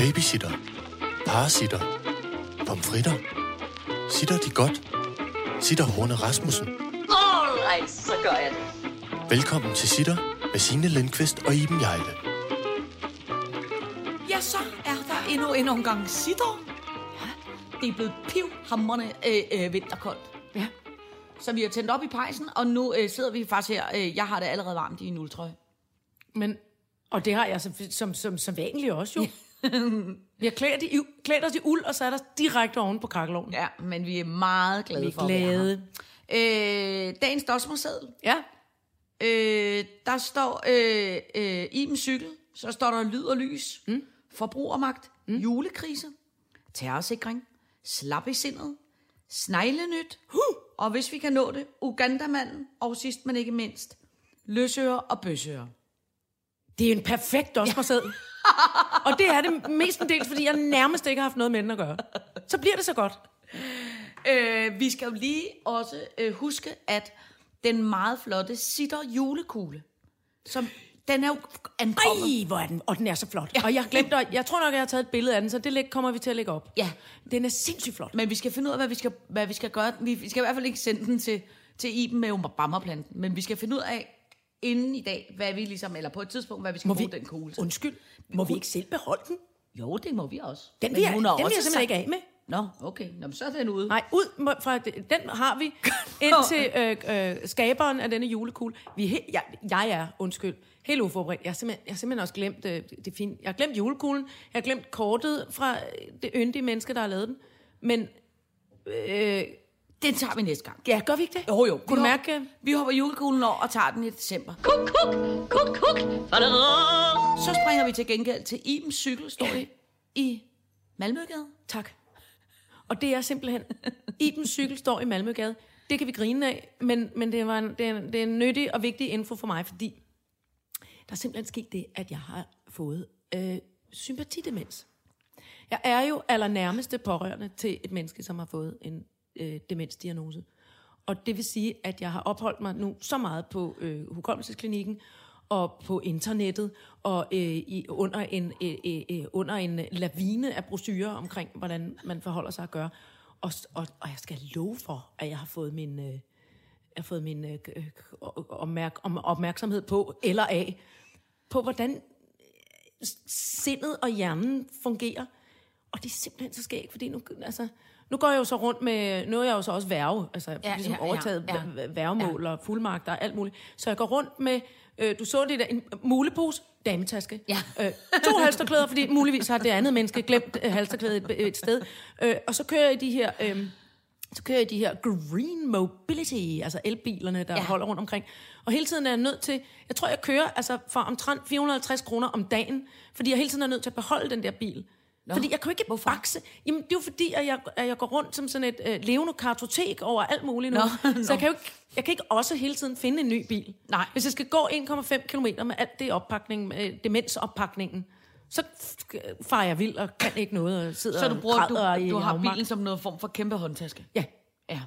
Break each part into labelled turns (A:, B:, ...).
A: Babysitter. Parasitter. Pomfritter. Sitter de godt? Sitter Horne Rasmussen.
B: Alright, så gør jeg det.
A: Velkommen til Sitter med Signe Lindqvist og Iben Jejle.
C: Ja, så er der endnu en omgang sitter. Ja, det er blevet pivhammerne øh, øh, vinterkoldt.
D: Ja.
C: Så vi har tændt op i pejsen, og nu øh, sidder vi faktisk her. Øh, jeg har det allerede varmt i en uldtrøje.
D: Men, og det har jeg som, som, som, som vanligt også jo. Vi har klædt, i, klædt os i uld og sat os direkte oven på kakkelovnen.
C: Ja, men vi er meget glade
D: Vi er
C: for at være
D: glade.
C: her. Øh, dagens dosmerseddel.
D: Ja.
C: Øh, der står øh, øh, Iben cykel, så står der lyd og lys, mm. forbrugermagt, mm. julekrise, terrorsikring, slap i sindet, sneglenyt, huh. og hvis vi kan nå det, Ugandamanden, og sidst men ikke mindst, løsører og bøsører.
D: Det er en perfekt dosmerseddel. Og det er det mestendels, fordi jeg nærmest ikke har haft noget med den at gøre. Så bliver det så godt.
C: Øh, vi skal jo lige også øh, huske, at den meget flotte sitter julekugle, som den er jo ankommet.
D: Ej, hvor er den, og den er så flot. Ja. Og jeg glemte, at- jeg tror nok, jeg har taget et billede af den, så det kommer vi til at lægge op.
C: Ja.
D: Den er sindssygt flot.
C: Men vi skal finde ud af, hvad vi skal, hvad vi skal gøre. Vi, vi skal i hvert fald ikke sende den til, til Iben med Obama-planten, men vi skal finde ud af inden i dag, hvad vi ligesom, eller på et tidspunkt, hvad vi skal
D: Må
C: bruge
D: vi,
C: den kugle til.
D: undskyld, må vi ikke selv beholde den?
C: Jo, det må vi også.
D: Den jeg,
C: har
D: den vil jeg
C: også
D: simpelthen ikke af med.
C: Nå, okay. Nå, men så er den ude.
D: Nej, ud fra den har vi indtil øh, øh, skaberen af denne julekugle. Vi he, jeg, jeg er, undskyld, helt uforberedt. Jeg har simpelthen, jeg har simpelthen også glemt øh, det fine. Jeg har glemt julekuglen. Jeg har glemt kortet fra det yndige menneske, der har lavet den. Men øh,
C: Den tager vi næste gang.
D: ja, gør vi ikke det?
C: Jo, jo.
D: Kunne du
C: Vi
D: mærke?
C: hopper- Vi hopper julekuglen over og tager den i december.
B: Kuk, kuk, kuk, kuk.
C: Så springer vi til gengæld til Ibens cykel, står det i Malmøgade.
D: Tak. Og det er simpelthen, Ibens cykel står i Malmøgade. Det kan vi grine af, men, men det, var en, det, er en, det er en nyttig og vigtig info for mig, fordi der er simpelthen sket det, at jeg har fået øh, sympatidemens. Jeg er jo allernærmeste pårørende til et menneske, som har fået en øh, demensdiagnose. Og det vil sige, at jeg har opholdt mig nu så meget på øh, hukommelsesklinikken og på internettet og øh, i, under, en, øh, øh, øh under en lavine af brosyrer omkring, hvordan man forholder sig at gøre. Og, og, og jeg skal love for, at jeg har fået min, øh, jeg har fået min øh, øh opmærk, om, opmærksomhed på, eller af, på hvordan øh, sindet og hjernen fungerer. Og det er simpelthen så skægt, fordi nu, altså, nu går jeg jo så rundt med, nu er jeg jo så også værve, altså
C: Ja,
D: ligesom
C: ja,
D: overtaget
C: ja.
D: ja, værgemål ja. og fuldmagter og alt muligt. Så jeg går rundt med, øh, du så det der, en mulepose, dametaske,
C: Ja.
D: øh, to halsterklæder, fordi muligvis har det andet menneske glemt øh, halsterklædet et, et sted. Øh, og så kører jeg de her... Øh, så kører jeg de her green mobility, altså elbilerne, der
C: ja.
D: holder rundt omkring. Og hele tiden er jeg nødt til, jeg tror, jeg kører altså for omtrent 450 kroner om dagen, fordi jeg hele tiden er nødt til at beholde den der bil. Nå. Fordi jeg kan jo ikke Hvorfor? bakse. Jamen, det er jo fordi, at jeg, at jeg går rundt som sådan et øh, levende kartotek over alt muligt nu.
C: Nå,
D: Så jeg kan jo ikke, jeg kan ikke også hele tiden finde en ny bil.
C: Nej.
D: Hvis jeg skal gå 1,5 km med alt det oppakning, med demensoppakningen, så f- farer jeg vild og kan ikke noget og sidder
C: Så du, bruger,
D: og
C: du, du har bilen som noget form for kæmpe håndtaske?
D: Ja.
C: Ja.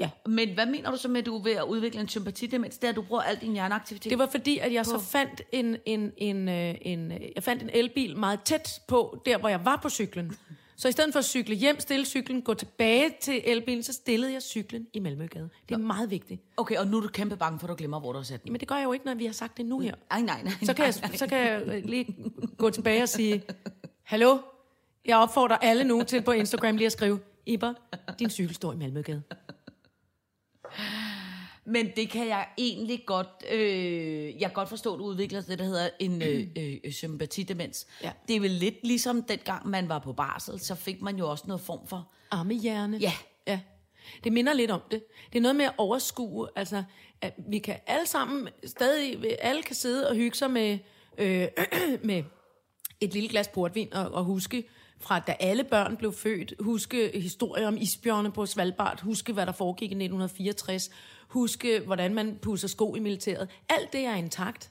D: Ja.
C: Men hvad mener du så med, at du er ved at udvikle en sympatidemens? Det er, at du bruger al din hjerneaktivitet?
D: Det var fordi, at jeg så fandt en, en, en, øh, en, øh, jeg fandt en elbil meget tæt på, der hvor jeg var på cyklen. Så i stedet for at cykle hjem, stille cyklen, gå tilbage til elbilen, så stillede jeg cyklen i Malmøgade. Det er meget vigtigt.
C: Okay, og nu er du kæmpe bange for, at du glemmer, hvor du har sat den.
D: Men det gør jeg jo ikke, når vi har sagt det nu her.
C: Nej, nej, nej.
D: Så kan jeg, så kan jeg øh, lige gå tilbage og sige, Hallo, jeg opfordrer alle nu til på Instagram lige at skrive, Iber, din cykel står i Malmøgade.
C: Men det kan jeg egentlig godt, øh, jeg kan godt forstå, at du udvikler det, der hedder en øh, øh, sympatidemens.
D: Ja.
C: Det er vel lidt ligesom dengang man var på barsel, så fik man jo også noget form for...
D: Armehjerne.
C: Ja.
D: ja. Det minder lidt om det. Det er noget med at overskue, altså, at vi kan alle sammen stadig, alle kan sidde og hygge sig med, øh, med et lille glas portvin og, og huske fra da alle børn blev født, huske historier om isbjørne på Svalbard, huske hvad der foregik i 1964, huske hvordan man pusser sko i militæret. Alt det er intakt.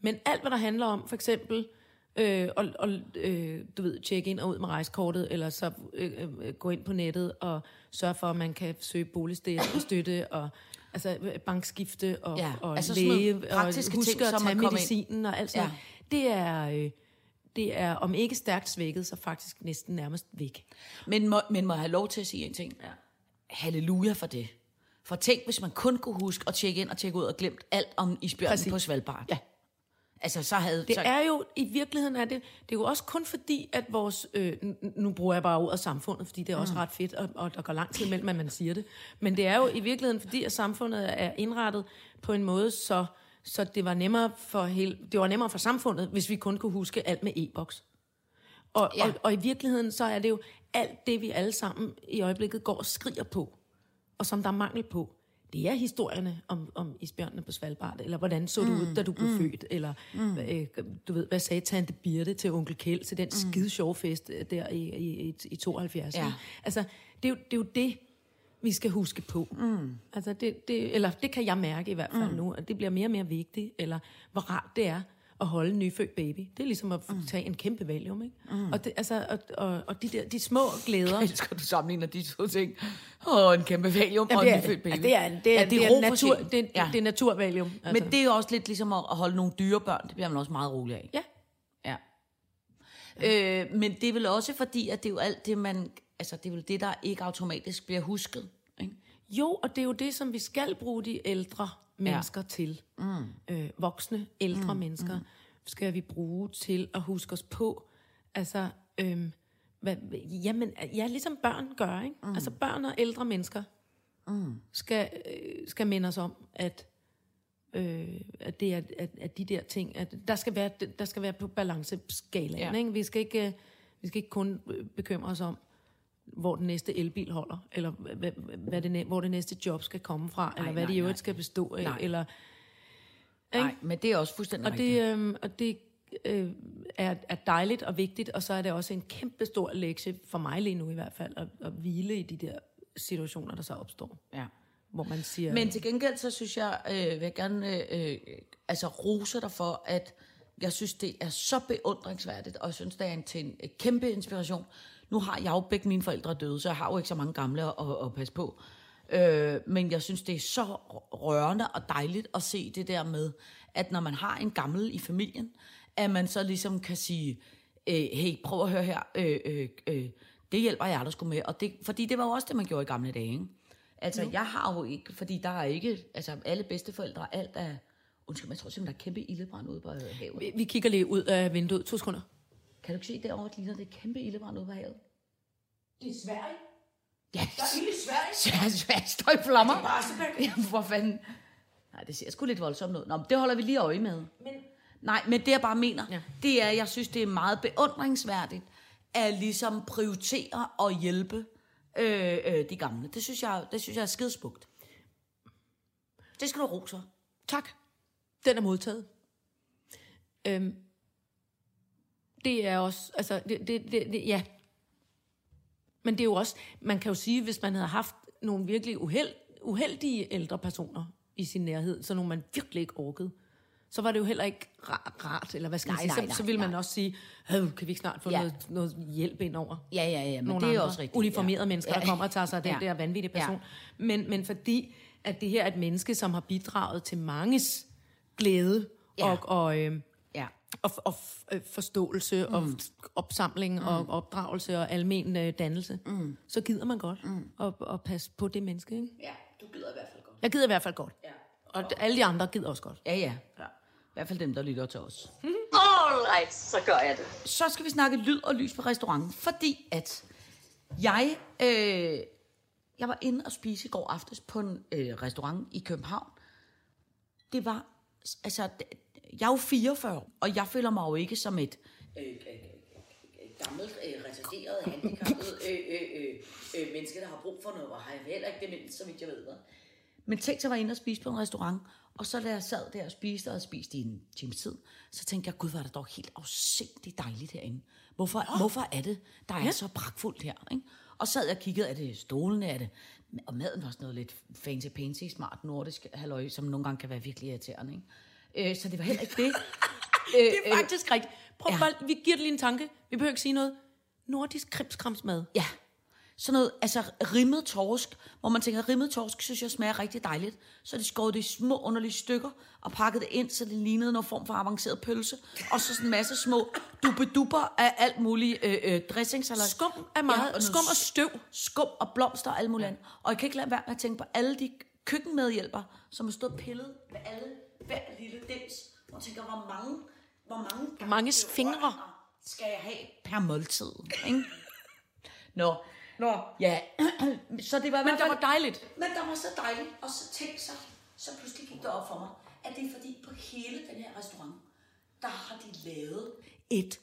D: Men alt hvad der handler om, for eksempel øh, og, og øh, du ved, tjekke ind og ud med rejsekortet, eller så øh, øh, gå ind på nettet og sørge for, at man kan søge boligstøtte og altså øh, bankskifte og,
C: Ja,
D: og
C: altså
D: læge og huske
C: ting,
D: at tage
C: kommer ind.
D: medicinen og alt sådan
C: Ja.
D: noget. Det er, øh, det er om ikke stærkt svækket, så faktisk næsten nærmest væk.
C: Men må, men må jeg have lov til at sige en ting? Ja. Halleluja for det. For tænk, hvis man kun kunne huske at tjekke ind og tjekke ud og glemt alt om isbjørnen
D: Præcis.
C: på Svalbard.
D: Ja.
C: Altså, så havde...
D: Det
C: så,
D: er jo, i virkeligheden er det, det er jo også kun fordi, at vores, øh, nu bruger jeg bare ordet samfundet, fordi det er også
C: Mm.
D: ret fedt, og, og der går lang tid imellem, at man siger det. Men det er jo i virkeligheden fordi, at samfundet er indrettet på en måde, så, så det, var nemmere for hele, det var nemmere for samfundet, hvis vi kun kunne huske alt med e-boks. Og,
C: Ja.
D: og, og i virkeligheden, så er det jo alt det, vi alle sammen i øjeblikket går og skriger på, og som der er mangel på. Det er historierne om, om isbjørnene på Svalbard, eller hvordan så du ud, da du blev mm. født, eller mm. øh, du ved, hvad sagde Tante Birte til onkel Kjeld til den mm. skide sjove fest øh, der i, i, i, i 72.
C: Ja.
D: Ja. Altså, det er, jo, det er jo det, vi skal huske på. Mm. Altså, det, det, eller det kan jeg mærke i hvert fald mm. nu, at det bliver mere og mere vigtigt, eller hvor rart det er at holde en nyfødt baby. Det er ligesom at mm. tage en kæmpe valium, ikke? Mm. Og, det, altså, og, og, og de, der, de små glæder...
C: Jeg elsker, du sammenligner de to ting. Åh, en kæmpe valium og
D: det
C: en
D: er,
C: nyfødt baby.
D: altså, det er, det er,
C: Ja,
D: det er,
C: ro for
D: natur, det, er,
C: ja.
D: det er naturvalium. Altså.
C: Men det er jo også lidt ligesom at at holde nogle dyrebørn. Det bliver man også meget rolig af.
D: Ja.
C: Ja. Øh, men det er vel også fordi, at det er jo alt det, man... Altså, det er vel det, der ikke automatisk bliver husket.
D: Jo, og det er jo det, som vi skal bruge de ældre mennesker ja. til. Mm. Øh, voksne, ældre mm. mennesker mm. skal vi bruge til at huske os på. Altså, øhm, hvad, jamen, ja, ligesom børn gør, ikke? Mm. Altså børn og ældre mennesker mm. skal, øh, skal minde os om, at, øh, at det er at, at de der ting, at der skal være, der skal være på balanceskalaen,
C: Ja.
D: ja. ikke? Vi skal ikke, øh, vi skal ikke kun øh, bekymre os om, hvor den næste elbil holder, eller hvad, hvad det, hvor det næste job skal komme fra, eller hvad
C: nej,
D: det i øvrigt skal bestå af,
C: Nej.
D: eller
C: Nej, men det er også fuldstændig
D: og
C: rigtigt.
D: det, øh, og det øh, er, er dejligt og vigtigt, og så er det også en kæmpe stor lektie, for mig lige nu i hvert fald, at, at hvile i de der situationer, der så opstår.
C: Ja.
D: Hvor man siger,
C: Men til gengæld, så synes jeg, øh, vil jeg gerne øh, altså rose dig for, at jeg synes, det er så beundringsværdigt, og jeg synes, det er en, til en øh, kæmpe inspiration. Nu har jeg jo begge mine forældre døde, så jeg har jo ikke så mange gamle at, at, at passe på. Øh, men jeg synes, det er så rørende og dejligt at se det der med, at når man har en gammel i familien, at man så ligesom kan sige, øh, hey, prøv at høre her, øh, øh, øh, det hjælper jeg der skulle med. Og det, fordi det var jo også det, man gjorde i gamle dage, ikke? Altså, jo. jeg har jo ikke, fordi der er ikke, altså alle bedsteforældre, alt er, undskyld, men jeg tror simpelthen, der er kæmpe ildebrand ude på øh, havet.
D: vi, vi kigger lige ud af vinduet, to sekunder.
C: Kan du ikke se derovre, det ligner det kæmpe ildebrand ude på havet?
D: Det er Sverige.
C: Ja,
D: Der er ild i Sverige.
C: ja, Sverige står i flammer.
D: Det er Barsebæk.
C: Ja, hvor fanden? Nej, det ser sgu lidt voldsomt ud. Nå, men det holder vi lige øje med.
D: Men
C: Nej, men det jeg bare mener, ja. Det er, jeg synes, det er meget beundringsværdigt, at ligesom prioritere og hjælpe øh, øh, de gamle. Det synes jeg, det synes jeg er skidesmukt. Det skal du rose.
D: Tak. Den er modtaget. Øhm, det er også, altså, det, det, det, det, ja. Men det er jo også, man kan jo sige, hvis man havde haft nogle virkelig uheld, uheldige ældre personer i sin nærhed, så nogle man virkelig ikke orkede, så var det jo heller ikke ra- rart, eller hvad skal
C: Nej,
D: man sige,
C: nej,
D: så, så
C: nej,
D: ville man
C: nej.
D: også sige, "Øh, kan vi ikke snart få
C: Ja.
D: ja. noget, noget hjælp ind over?
C: Ja, ja, ja, men
D: nogle
C: det er
D: andre
C: også rigtigt.
D: uniformerede
C: ja.
D: mennesker, der kommer og tager sig af den
C: Ja.
D: der vanvittige person.
C: Ja.
D: Men, men fordi, at det her er et menneske, som har bidraget til manges glæde
C: Ja.
D: og, og, øh,
C: Ja.
D: Og, og øh, forståelse mm. og opsamling mm. og opdragelse og almen øh, dannelse, mm. så gider man godt mm. at, at passe på det menneske. Ikke?
C: ja, du gider i hvert fald godt.
D: Jeg gider i hvert fald godt.
C: Ja.
D: Og alle de andre gider også godt.
C: Ja, ja. ja. I hvert fald dem, der lytter til os.
B: All right, så gør jeg det.
C: Så skal vi snakke lyd og lys på restauranten, fordi at jeg, øh, jeg var inde og spise i går aftes på en øh, restaurant i København. Det var, altså, jeg er jo 44, og jeg føler mig jo ikke som et øh, øh, øh, gammelt, øh, retarderet, handicappet øh, øh, øh, øh, menneske, der har brug for noget, og har jeg heller ikke demens, vidt jeg ved. Hvad. Men tænk, så var jeg inde og spise på en restaurant, og så da jeg sad der og spiste, og havde spist i en times tid, så tænkte jeg, gud, var det dog helt afsindigt dejligt herinde. Hvorfor, oh. hvorfor er det, der er ja. så pragtfuldt her? Ikke? Og sad jeg og kiggede, er det stolene, er det... Og maden var sådan noget lidt fancy pansy, smart nordisk halløj, som nogle gange kan være virkelig irriterende. Ikke? Øh, så det var heller ikke det. øh,
D: Det er faktisk rigtigt. Prøv
C: ja.
D: ja. bare, vi giver det lige en tanke. Vi behøver ikke sige noget. Nordisk krimskramsmad.
C: Ja. sådan noget, altså rimmet torsk, hvor man tænker, rimmet torsk, synes jeg smager rigtig dejligt. Så de skåret det i små underlige stykker, og pakket det ind, så det lignede noget form for avanceret pølse. Og så sådan en masse små dubbedubber af alt muligt øh, øh, dressings. Eller,
D: Skum er meget-
C: noget
D: skum og støv.
C: Skum og blomster og alt muligt andet. Og jeg kan ikke lade være med at tænke på alle de køkkenmedhjælpere, som har stået og pillet med alle, hver lille dims. Og tænker, hvor mange, hvor mange,
D: mange fingre?
C: skal jeg have per måltid? Ikke? Nå, Nå, ja. så det var
D: Men
C: fald-
D: var dejligt.
C: Men der var så dejligt, og så tænkte sig, så pludselig gik det op for mig, at det er fordi på hele den her restaurant, der har de lavet et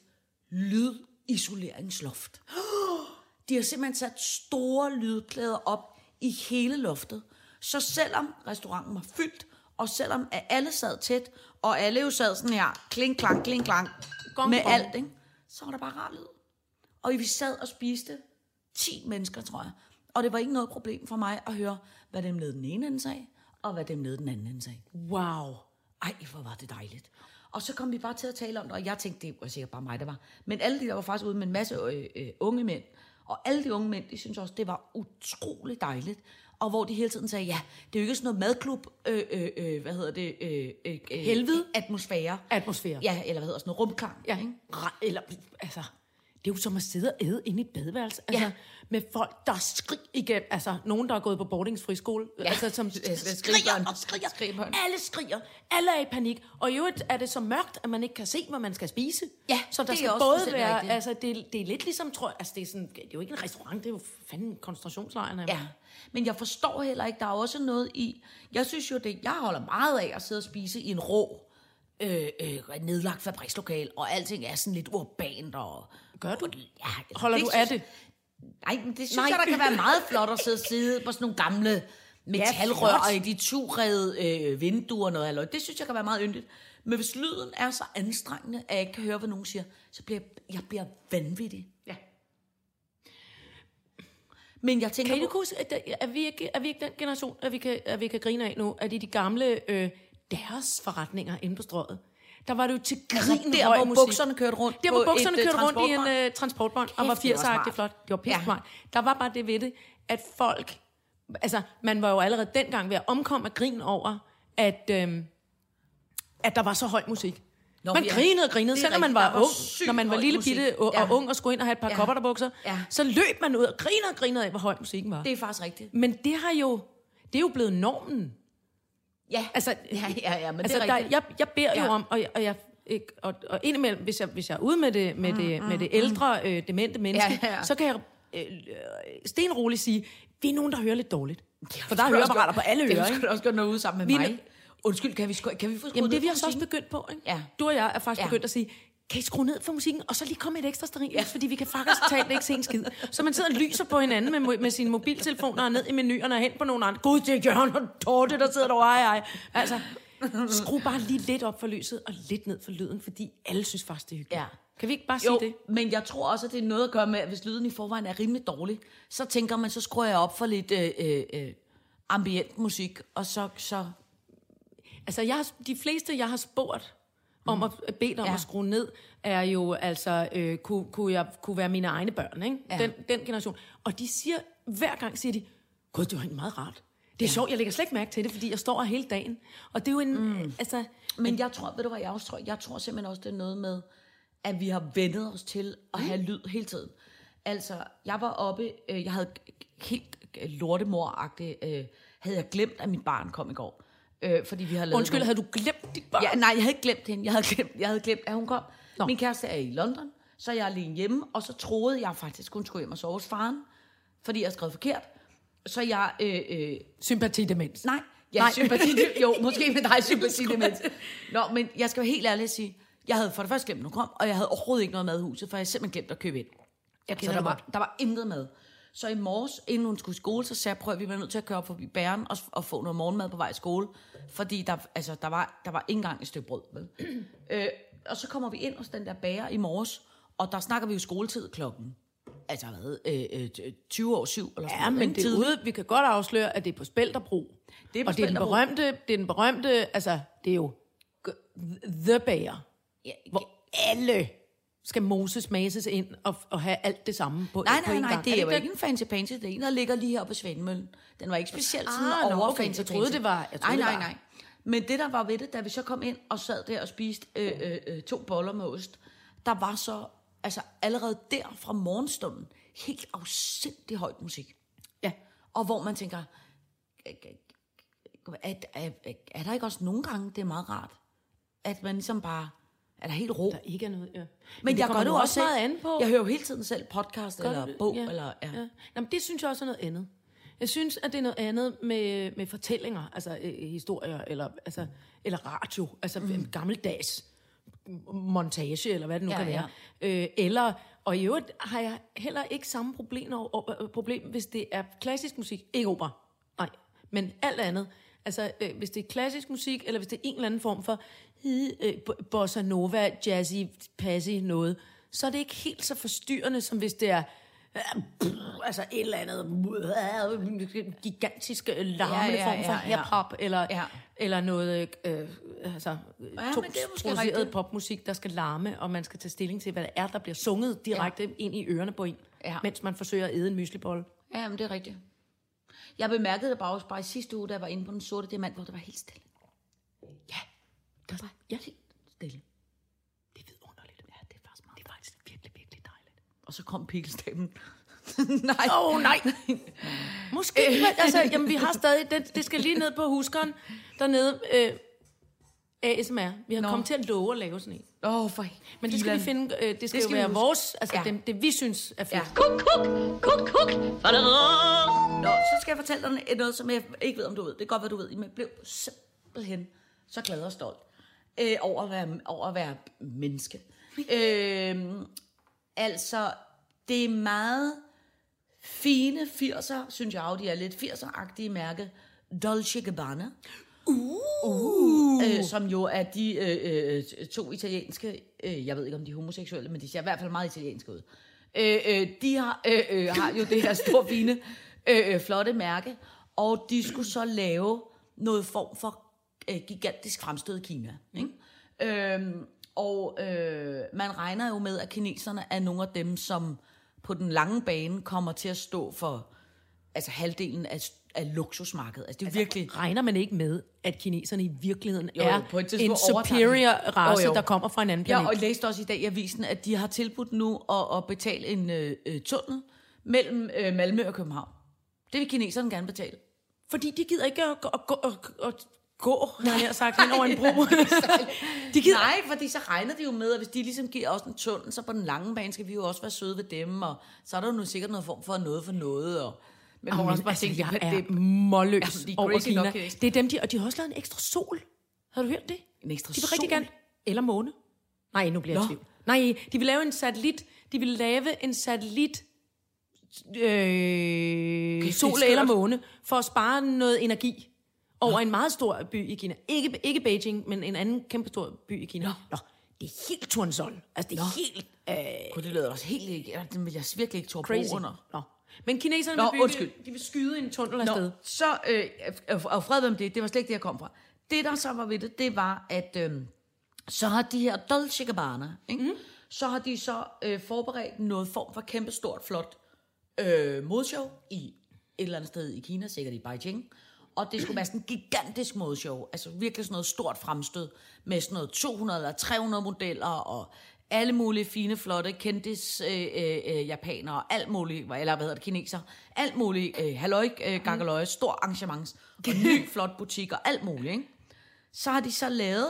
C: lydisoleringsloft. De har simpelthen sat store lydklæder op i hele loftet. Så selvom restauranten var fyldt, og selvom at alle sad tæt, og alle jo sad sådan her, kling, klang, kling, klang,
D: Gong,
C: med
D: gong.
C: alt, ikke? så var der bare rar lyd. Og vi sad og spiste 10 mennesker, tror jeg. Og det var ikke noget problem for mig at høre, hvad dem nede den ene ende sagde, og hvad dem nede den anden ende sagde.
D: Wow.
C: Ej, hvor var det dejligt. Og så kom vi bare til at tale om det, og jeg tænkte, det var sikkert bare mig, der var. Men alle de der var faktisk ude med en masse øh, øh, unge mænd. Og alle de unge mænd, de synes også, det var utrolig dejligt. Og hvor de hele tiden sagde, ja, det er jo ikke sådan noget madklub, øh, øh, øh, hvad hedder det? Øh, øh, øh,
D: Helvede?
C: Atmosfære.
D: Atmosfære.
C: Ja, eller hvad hedder sådan noget, rumklang.
D: Ja,
C: ikke?
D: Ra- eller, altså, det er jo som at sidde og æde inde i et badeværelse. Altså,
C: Ja.
D: med folk, der skriger igen. Altså, nogen, der er gået på boardingsfriskole. Ja. Altså, som skriger og skriger.
C: Skrigebørn.
D: Alle skriger. Alle er i panik. Og i øvrigt er det så mørkt, at man ikke kan se, hvad man skal spise.
C: Ja,
D: så der
C: det
D: skal
C: også
D: både være...
C: rigtigt.
D: Altså, det, det er lidt ligesom, tror jeg... Altså, det er, sådan, det er jo ikke en restaurant, det er jo fanden en koncentrationslejr. nærmest.
C: Ja, men jeg forstår heller ikke, der er også noget i, jeg synes jo det, jeg holder meget af at sidde og spise i en rå, øh, øh, nedlagt fabrikslokal, og alting er sådan lidt urbant og...
D: Gør du?
C: Ja, altså,
D: Holder du af det?
C: Nej, men det synes
D: Nej.
C: Jeg, der kan være meget flot at sidde sidde på sådan nogle gamle metalrør og i de turede øh, vinduer og noget halløj. Det synes jeg kan være meget yndigt. Men hvis lyden er så anstrengende, at jeg ikke kan høre, hvad nogen siger, så bliver jeg, jeg bliver vanvittig.
D: Ja.
C: Men jeg tænker
D: Kan I ikke huske, at er vi ikke, er vi ikke den generation, at vi kan, at vi kan grine af nu, at de, de gamle, øh, deres forretninger inde på strøget, der var det jo til grin
C: der, hvor
D: musik.
C: bukserne kørte rundt
D: Der, hvor bukserne
C: øh,
D: kørte rundt i en uh, transportbånd, og var
C: Kæft, det var
D: 80'er-agtigt
C: smart.
D: flot. Det var pisse
C: Ja.
D: Der var bare det ved det, at folk, altså man var jo allerede dengang ved at omkomme af grin over, at, øhm, at der var så høj musik.
C: Nå,
D: man
C: ja.
D: grinede og grinede, selvom man var,
C: Der var
D: ung, når man var lille
C: musik.
D: bitte og,
C: Ja.
D: og ung og skulle ind og have et par
C: Ja.
D: kopperterbukser,
C: Ja.
D: så løb man ud og grinede og grinede af, hvor høj musikken var.
C: Det er faktisk rigtigt.
D: Men det har jo, det er jo blevet normen.
C: Ja,
D: Altså,
C: ja, ja, ja men
D: altså,
C: det er
D: der,
C: rigtigt.
D: jeg, jeg beder ja.
C: Ja.
D: jo om, og, jeg- og, jeg, ikke, og, og indimellem, hvis jeg, hvis jeg er ude med det, med det, med det ældre, øh, demente menneske,
C: Mm, Ja, ja.
D: så kan jeg øh, øh, stenroligt sige, vi er nogen, der hører lidt dårligt. For der er høreapparater på alle
C: Det
D: ører,
C: skulle
D: ikke?
C: da også godt nå ud sammen med
D: Vi
C: mig. Undskyld, kan vi, sku- kan vi få skruet
D: Jamen det
C: ned
D: vi
C: for
D: også også begyndt på, ikke?
C: Ja.
D: Du og jeg er faktisk
C: Ja.
D: begyndt at sige, kan I skrue ned for musikken, og så lige komme et ekstra sterin, ja. fordi vi kan faktisk talt ikke se en skid. Så man sidder og lyser på hinanden med, med sine mobiltelefoner og ned i menuerne og hen på nogle andre. Gud, det er Jørgen og Dorte, der sidder derovre, ej, ej. Altså, skru bare lige lidt op for lyset og lidt ned for lyden, fordi alle synes faktisk, det er hyggeligt.
C: Ja.
D: Kan vi ikke bare sige
C: Jo,
D: det?
C: men jeg tror også, at det er noget at gøre med, at hvis lyden i forvejen er rimelig dårlig, så tænker man, så skruer jeg op for lidt øh, øh, øh, ambient musik, og så, så
D: Altså, jeg har, de fleste, jeg har spurgt om at bedt om ja. At skrue ned, er jo altså, øh, kunne, kunne, jeg, kunne være mine egne børn, ikke? Ja.
C: Ja.
D: Den, den generation. Og de siger, hver gang siger de, gud, det var egentlig meget rart. Det er ja. sjovt, jeg lægger slet ikke mærke til det, fordi jeg står her hele dagen. Og det er jo en, mm. altså,
C: Men jeg tror, ved du hvad jeg også tror? Jeg tror simpelthen også, det er noget med, at vi har vendet os til at have
D: Mm.
C: lyd hele tiden. Altså, jeg var oppe, øh, jeg havde helt lortemor-agtigt, øh, havde jeg glemt, at mit barn kom i går. Øh, fordi vi har lavet
D: undskyld,
C: nogle-
D: havde du glemt dit barn?
C: Ja, nej, jeg havde ikke glemt hende. Jeg havde glemt, jeg havde glemt at hun kom.
D: Nå.
C: Min kæreste er i London, så jeg er alene hjemme, og så troede jeg faktisk, hun skulle hjem og sove hos faren, fordi jeg skrev forkert. Så jeg, øh, øh,
D: Sympatidemens.
C: nej, ja,
D: Nej.
C: sympati, jo, måske med dig sympati demens. Nå, men jeg skal være helt ærlig at sige, jeg havde for det første glemt, at hun kom, og jeg havde overhovedet ikke noget mad i huset, for jeg havde simpelthen glemt at købe ind.
D: Jeg
C: Så der var, der var intet mad. Så i morges, inden hun skulle i skole, så sagde jeg, prøv at vi var nødt til at køre op forbi bæren og, og få noget morgenmad på vej i skole. Fordi der, altså, der, var, der var ikke engang et stykke brød. Vel? øh, og så kommer vi ind hos den der bager i morges, og der snakker vi jo skoletid klokken. Altså hvad, øh, øh, 20 år syv eller sådan
D: Ja,
C: noget,
D: men det er ude, vi kan godt afsløre, at det er på Spælterbro.
C: Det er på
D: og det er den berømte, det er den berømte, altså, det er jo The Bager,
C: Ja,
D: hvor alle skal moses, mases ind og, og have alt det samme på,
C: Nej,
D: på
C: nej,
D: en
C: nej,
D: gang.
C: det er jo
D: det
C: ikke en fancy pansy. Det er en, der ligger lige her på Svendmøllen. Den var ikke specielt sådan
D: Ah, nå,
C: over
D: okay.
C: fancy
D: Jeg troede, det var- jeg troede,
C: nej, nej, nej. Men det, der var ved det, da vi så kom ind og sad der og spiste øh, øh, øh, to boller med ost, der var så altså allerede der fra morgenstunden helt afsindig højt musik.
D: Ja.
C: Og hvor man tænker, er, er, er der ikke også nogle gange, det er meget rart, at man ligesom bare, er der helt ro?
D: Der ikke er noget, ja. Men,
C: Men jeg
D: nu
C: jo også
D: meget
C: selv.
D: an på.
C: Jeg hører jo hele tiden selv podcast
D: Gør
C: eller
D: det?
C: bog.
D: Ja.
C: Eller, ja.
D: Ja. Jamen, det synes jeg også er noget andet. Jeg synes, at det er noget andet med, med fortællinger, altså øh, historier, eller, altså, eller radio, altså mm. gammeldags montage, eller hvad det nu
C: Ja,
D: kan være. Øh, eller, og i øvrigt har jeg heller ikke samme problem, over, øh, problem, hvis det er klassisk musik, ikke opera, nej, men alt andet. Altså, øh, hvis det er klassisk musik, eller hvis det er en eller anden form for øh, øh, bossa nova, jazzy, passy noget, så er det ikke helt så forstyrrende, som hvis det er øh, altså et eller andet øh, gigantisk larmende
C: Ja, ja,
D: form for
C: ja, ja.
D: hip-hop, eller,
C: Ja.
D: eller noget øh, altså,
C: Ja, er
D: produceret popmusik, der skal larme, og man skal tage stilling til, hvad det er, der bliver sunget direkte ja. ind i ørerne på en,
C: Ja.
D: mens man forsøger at æde en myslibolle.
C: Ja, men det er rigtigt. Jeg bemærkede det bare også bare i sidste uge, da jeg var inde på den sorte diamant, hvor det var helt stille.
D: Ja, der var, ja,
C: Helt stille.
D: det er vidunderligt. Ja, det er faktisk, meget, det er faktisk virkelig, virkelig dejligt.
C: Og så kom pikelstammen. Nej.
D: Åh, oh, nej. Måske, men altså, jamen, vi har stadig, det, det skal lige ned på huskeren, dernede, øh, ASMR. Vi har
C: Nå.
D: kommet til at love at lave sådan en.
C: Åh, oh, for
D: Men det skal vi
C: filan.
D: finde, øh, det skal,
C: skal
D: jo
C: vi
D: være
C: huske.
D: vores, altså
C: Ja.
D: ja. det, det vi synes er fedt.
C: Ja.
B: Kuk, kuk, kuk, kuk.
C: Nå, så skal jeg fortælle dig noget, som jeg ikke ved, om du ved. Det kan godt være, du ved. Men jeg blev simpelthen så glad og stolt øh, over, at være, over at være menneske. øh, altså, det er meget fine 80'er, synes jeg jo, de er lidt 80'er-agtige mærke. Dolce Gabbana. Uh. Øh, som jo er de øh, øh, to italienske, øh, jeg ved ikke om de er homoseksuelle, men de ser i hvert fald meget italienske ud. Øh, øh, de har, øh, øh, har jo det her store, fine, øh, øh, flotte mærke, og de skulle så lave noget form for øh, gigantisk fremstød i Kina. Ikke? Øhm, og øh, man regner jo med, at kineserne er nogle af dem, som på den lange bane kommer til at stå for altså halvdelen af, af luksusmarkedet. Altså, det altså, virkelig...
D: Regner man ikke med, at kineserne i virkeligheden
C: Jo,
D: er
C: på et
D: en superior race,
C: Jo, jo.
D: der kommer fra en anden planet?
C: Ja, og jeg læste også i dag i avisen, at de har tilbudt nu at, at betale en øh, øh, tunnel mellem øh, Malmø og København. Det vil kineserne gerne betale.
D: Fordi de gider ikke at, gå- at, gå- at, at gå, har jeg sagt, hen over en bro. de gider
C: Nej, fordi så regner de jo med, at hvis de ligesom giver os en tunnel, så på den lange bane skal vi jo også være søde ved dem, og så er der jo nu sikkert noget form for noget for noget. Og, men hvor man
D: Jamen,
C: også bare
D: altså,
C: tænker,
D: jeg
C: det,
D: er målløs
C: de er
D: over Kina.
C: nok, kinesere.
D: Det er dem, de, og de har også lavet en ekstra sol. Har du hørt det?
C: En ekstra
D: De vil rigtig
C: sol?
D: gerne, eller måne. Nej, nu bliver jeg
C: Nå.
D: tvivl. Nej, de vil lave en satellit. De vil lave en satellit øh, sol eller måne, for at spare noget energi over en meget stor by i Kina. Ikke, ikke Beijing, men en anden kæmpe stor by i Kina. Nå. Nå det er helt Turnsol. Altså, det er Nå. helt øh,
C: Gud, det lyder også helt ikke. ja, Det vil jeg virkelig ikke
D: crazy.
C: bo under.
D: Nå. Men kineserne
C: Nå,
D: vil bygge,
C: undskyld.
D: de vil skyde en tunnel afsted.
C: Nå, så, øh, og- fred om det, det var slet ikke det, jeg kom fra. Det, der så var ved det, det var, at øh, så har de her Dolce Gabbana, ikke? Mm. så har de så øh, forberedt noget form for kæmpestort, flot øh, modshow i et eller andet sted i Kina, sikkert i Beijing. Og det skulle være sådan en gigantisk modshow, altså virkelig sådan noget stort fremstød, med sådan noget 200 eller 300 modeller, og alle mulige fine, flotte, kendtis øh, øh, øh, japanere, alt muligt, eller hvad hedder det, kineser, alt muligt, øh, halløj, øh, gakkeløje, stor arrangement, og ny, flot butik, og alt muligt, ikke? så har de så lavet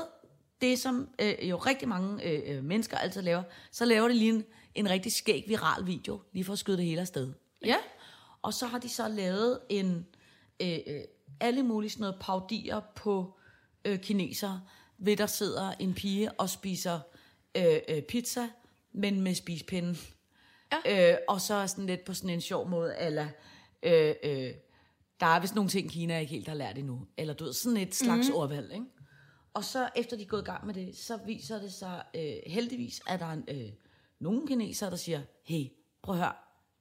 C: det, som øh, jo rigtig mange øh, øh, mennesker altid laver. Så laver de lige en, en rigtig skæg viral video, lige for at skyde det hele afsted.
D: Ja.
C: Og så har de så lavet en øh, øh, alle mulige sådan noget paudier på øh, kinesere, ved der sidder en pige og spiser øh, øh, pizza, men med spispinden. Ja. Øh, og så sådan lidt på sådan en sjov måde, eller øh, øh, der er vist nogle ting, Kina ikke helt har lært endnu. Eller du ved, sådan et slags mm. ordvalg, ikke? Og så efter de er gået i gang med det, så viser det sig øh, heldigvis, at der er en, øh, nogle kinesere, der siger, hey, prøv at høre,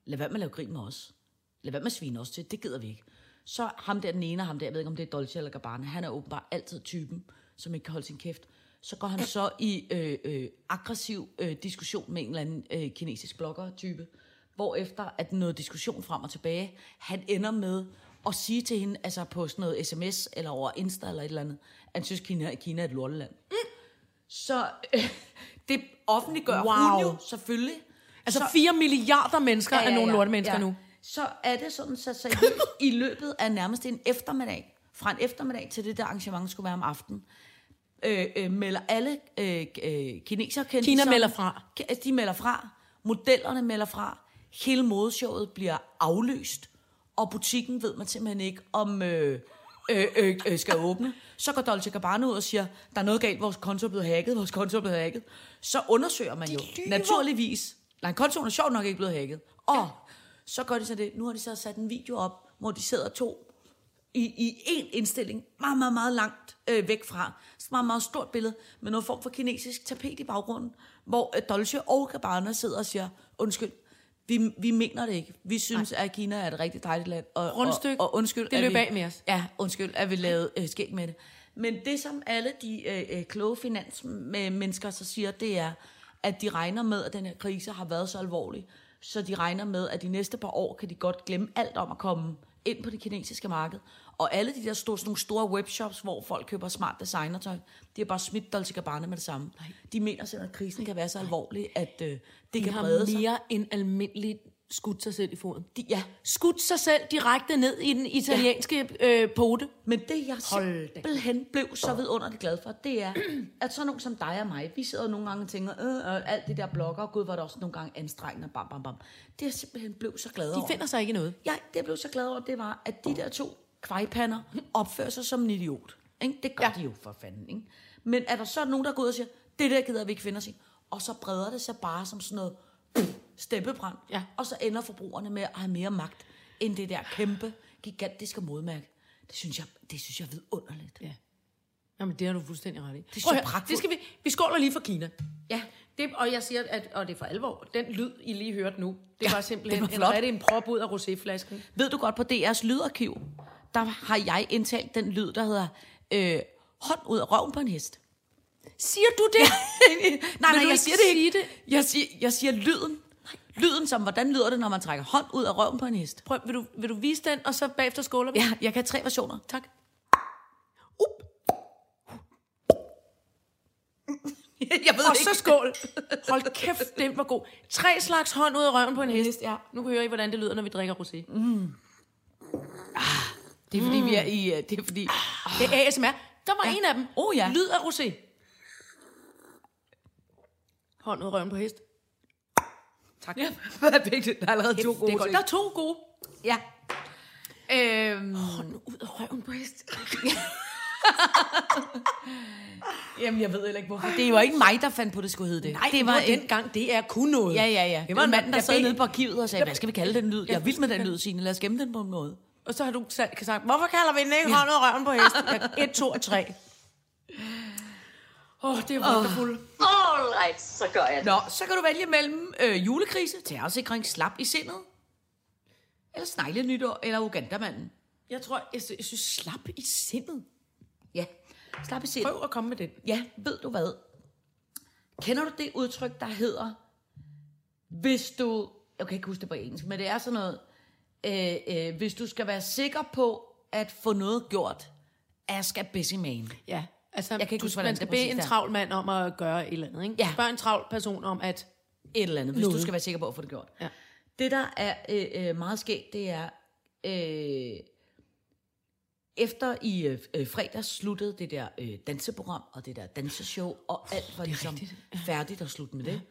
C: lad være med at lave grin med os. Lad være med at svine os til, det gider vi ikke. Så ham der den ene, og ham der, jeg ved ikke om det er Dolce eller Gabbana, han er åbenbart altid typen, som ikke kan holde sin kæft. Så går han så i øh, øh, aggressiv øh, diskussion med en eller anden øh, kinesisk blogger-type, hvor efter at noget diskussion frem og tilbage, han ender med at sige til hende, altså på sådan noget sms eller over Insta eller et eller andet, at han synes, Kina, Kina er et lorteland. Mm. Så øh, det offentliggør
D: Wow.
C: hun jo selvfølgelig.
D: Altså 4 milliarder mennesker er nogle lorte mennesker nu.
C: Så er det sådan, så, så i, løbet, i løbet af nærmest en eftermiddag, fra en eftermiddag til det der arrangement skulle være om aftenen, øh, øh, melder alle øh, øh, kinesere kendte
D: Kina melder fra.
C: De melder fra. Modellerne melder fra. Hele modeshowet bliver aflyst. Og butikken ved man simpelthen ikke, om øh, øh, øh, øh, skal åbne. Så går Dolce Gabbana ud og siger, der er noget galt, vores konto er blevet hacket, vores konto er blevet hacket. Så undersøger man jo naturligvis. Nej, kontoen er sjovt nok ikke blevet hacket. Og så gør de så det. Nu har de så sat en video op, hvor de sidder to i, i en indstilling, meget, meget, meget langt øh, væk fra. Så meget, meget stort billede med noget form for kinesisk tapet i baggrunden, hvor øh, Dolce og Gabbana sidder og siger, undskyld, vi, vi mener det ikke. Vi synes, Ej. at Kina er et rigtig dejligt land. Og,
D: Rundstykke.
C: Og, og undskyld,
D: Det løb
C: vi,
D: af med os.
C: Ja, undskyld, at vi lavede øh, skæg med det. Men det, som alle de øh, øh, kloge finansmennesker så siger, det er, at de regner med, at den her krise har været så alvorlig, så de regner med, at de næste par år kan de godt glemme alt om at komme ind på det kinesiske marked. Og alle de der store, sådan nogle store webshops, hvor folk køber smart designertøj, de har bare smidt Dolce Gabbana med det samme. Nej. De mener simpelthen, at krisen kan være så alvorlig, at øh, det
D: De
C: kan
D: har
C: brede sig.
D: mere end almindeligt skudt sig selv i foden.
C: De, ja,
D: Skudt sig selv direkte ned i den italienske øh, pote.
C: Men det, jeg
D: Hold da.
C: simpelthen blev så vidunderligt glad for, det er, at sådan nogen som dig og mig, vi sidder nogle gange og tænker, øh, øh, alt det der blogger, gud, var det også nogle gange anstrengende, bam, bam, bam. Det jeg simpelthen blev så glad
D: De
C: over.
D: finder sig ikke noget.
C: Ja, det jeg blev så glad over, det var, at de der to kvejpander opfører sig som en idiot. Ikke? Det gør ja. de jo for fanden. Ikke? Men er der så nogen, der går ud og siger, det der gider vi ikke finde os i, og så breder det sig bare som sådan noget pff, steppebrand,
D: Ja.
C: og så ender forbrugerne med at have mere magt, end det der kæmpe, gigantiske modmærke. Det synes jeg, det synes jeg er vidunderligt.
D: Ja. Jamen, det har du fuldstændig ret i.
C: er så pragtfuldt.
D: Det skal vi, vi skåler lige for Kina.
C: Ja.
D: Det, og jeg siger, at, og det er for alvor, den lyd, I lige hørte nu, det
C: Ja,
D: var simpelthen
C: det var
D: en,
C: flot.
D: rigtig en prop ud af roséflasken.
C: Ved du godt, på DR's lydarkiv, der har jeg indtalt den lyd, der hedder øh, hånd ud af røven på en hest.
D: Siger du det?
C: nej, nej,
D: du
C: jeg
D: ikke
C: siger det ikke.
D: det?
C: Jeg siger, jeg siger lyden. Lyden som, hvordan lyder det, når man trækker hånd ud af røven på en hest?
D: Prøv, vil du, vil du vise den, og så bagefter skåler vi?
C: Ja, jeg kan have tre versioner.
D: Tak.
C: jeg ved
D: Og så skål. Hold kæft, den var god. Tre slags hånd ud af røven på en hest.
C: ja.
D: Nu hører I, hvordan det lyder, når vi drikker rosé.
C: Det er fordi, vi er i... øh, Det er fordi...
D: Det er ASMR. Der var
C: Ja.
D: en af dem.
C: Oh, ja.
D: Lyd af rosé. Hånd ud røven på hest. Tak.
C: Ja, perfekt. Der er allerede to
D: det er godt. Der er to gode.
C: Ja. Øhm,
D: Hånd ud af røven på hest.
C: jamen, jeg ved heller ikke, hvorfor. Det var ikke mig, der fandt på, det skulle hedde det.
D: Nej,
C: det var en,
D: dengang. Det er kun noget.
C: Ja, ja, ja. Det var en mand, der sad nede på arkivet og sagde, hvad skal vi kalde den lyd? Jeg er vild med den lyd, Signe. Lad os gemme den på en måde.
D: Og så har du sagt, hvorfor kalder vi den ikke hånd ud af røven på hest? Ja, et, to og tre. Åh, oh, det er wonderful.
B: All right, så gør jeg det.
C: Nå, så kan du vælge mellem øh, julekrise, terrorsikring, slap i sindet, eller snegle nytår, eller Ugandamanden.
D: Jeg tror, jeg, sy- jeg synes, slap i sindet.
C: Ja, slap i sindet.
D: Prøv at komme med den.
C: Ja, ved du hvad? Kender du det udtryk, der hedder, hvis du, jeg kan ikke huske det på engelsk, men det er sådan noget, øh, øh, hvis du skal være sikker på at få noget gjort, ask a busy man.
D: Ja, altså,
C: Jeg kan ikke
D: du,
C: huske,
D: man skal bede en travl mand om at gøre et eller andet, ikke?
C: Ja.
D: Spørg en travl person om at...
C: Et eller andet, hvis
D: Noget.
C: du skal være sikker på at få det gjort.
D: Ja.
C: Det, der er øh, øh, meget skægt, det er, øh, efter i øh, øh, fredags sluttede det der øh, danseprogram, og det der danseshow, og alt var ligesom
D: rigtigt.
C: færdigt at slutte med det.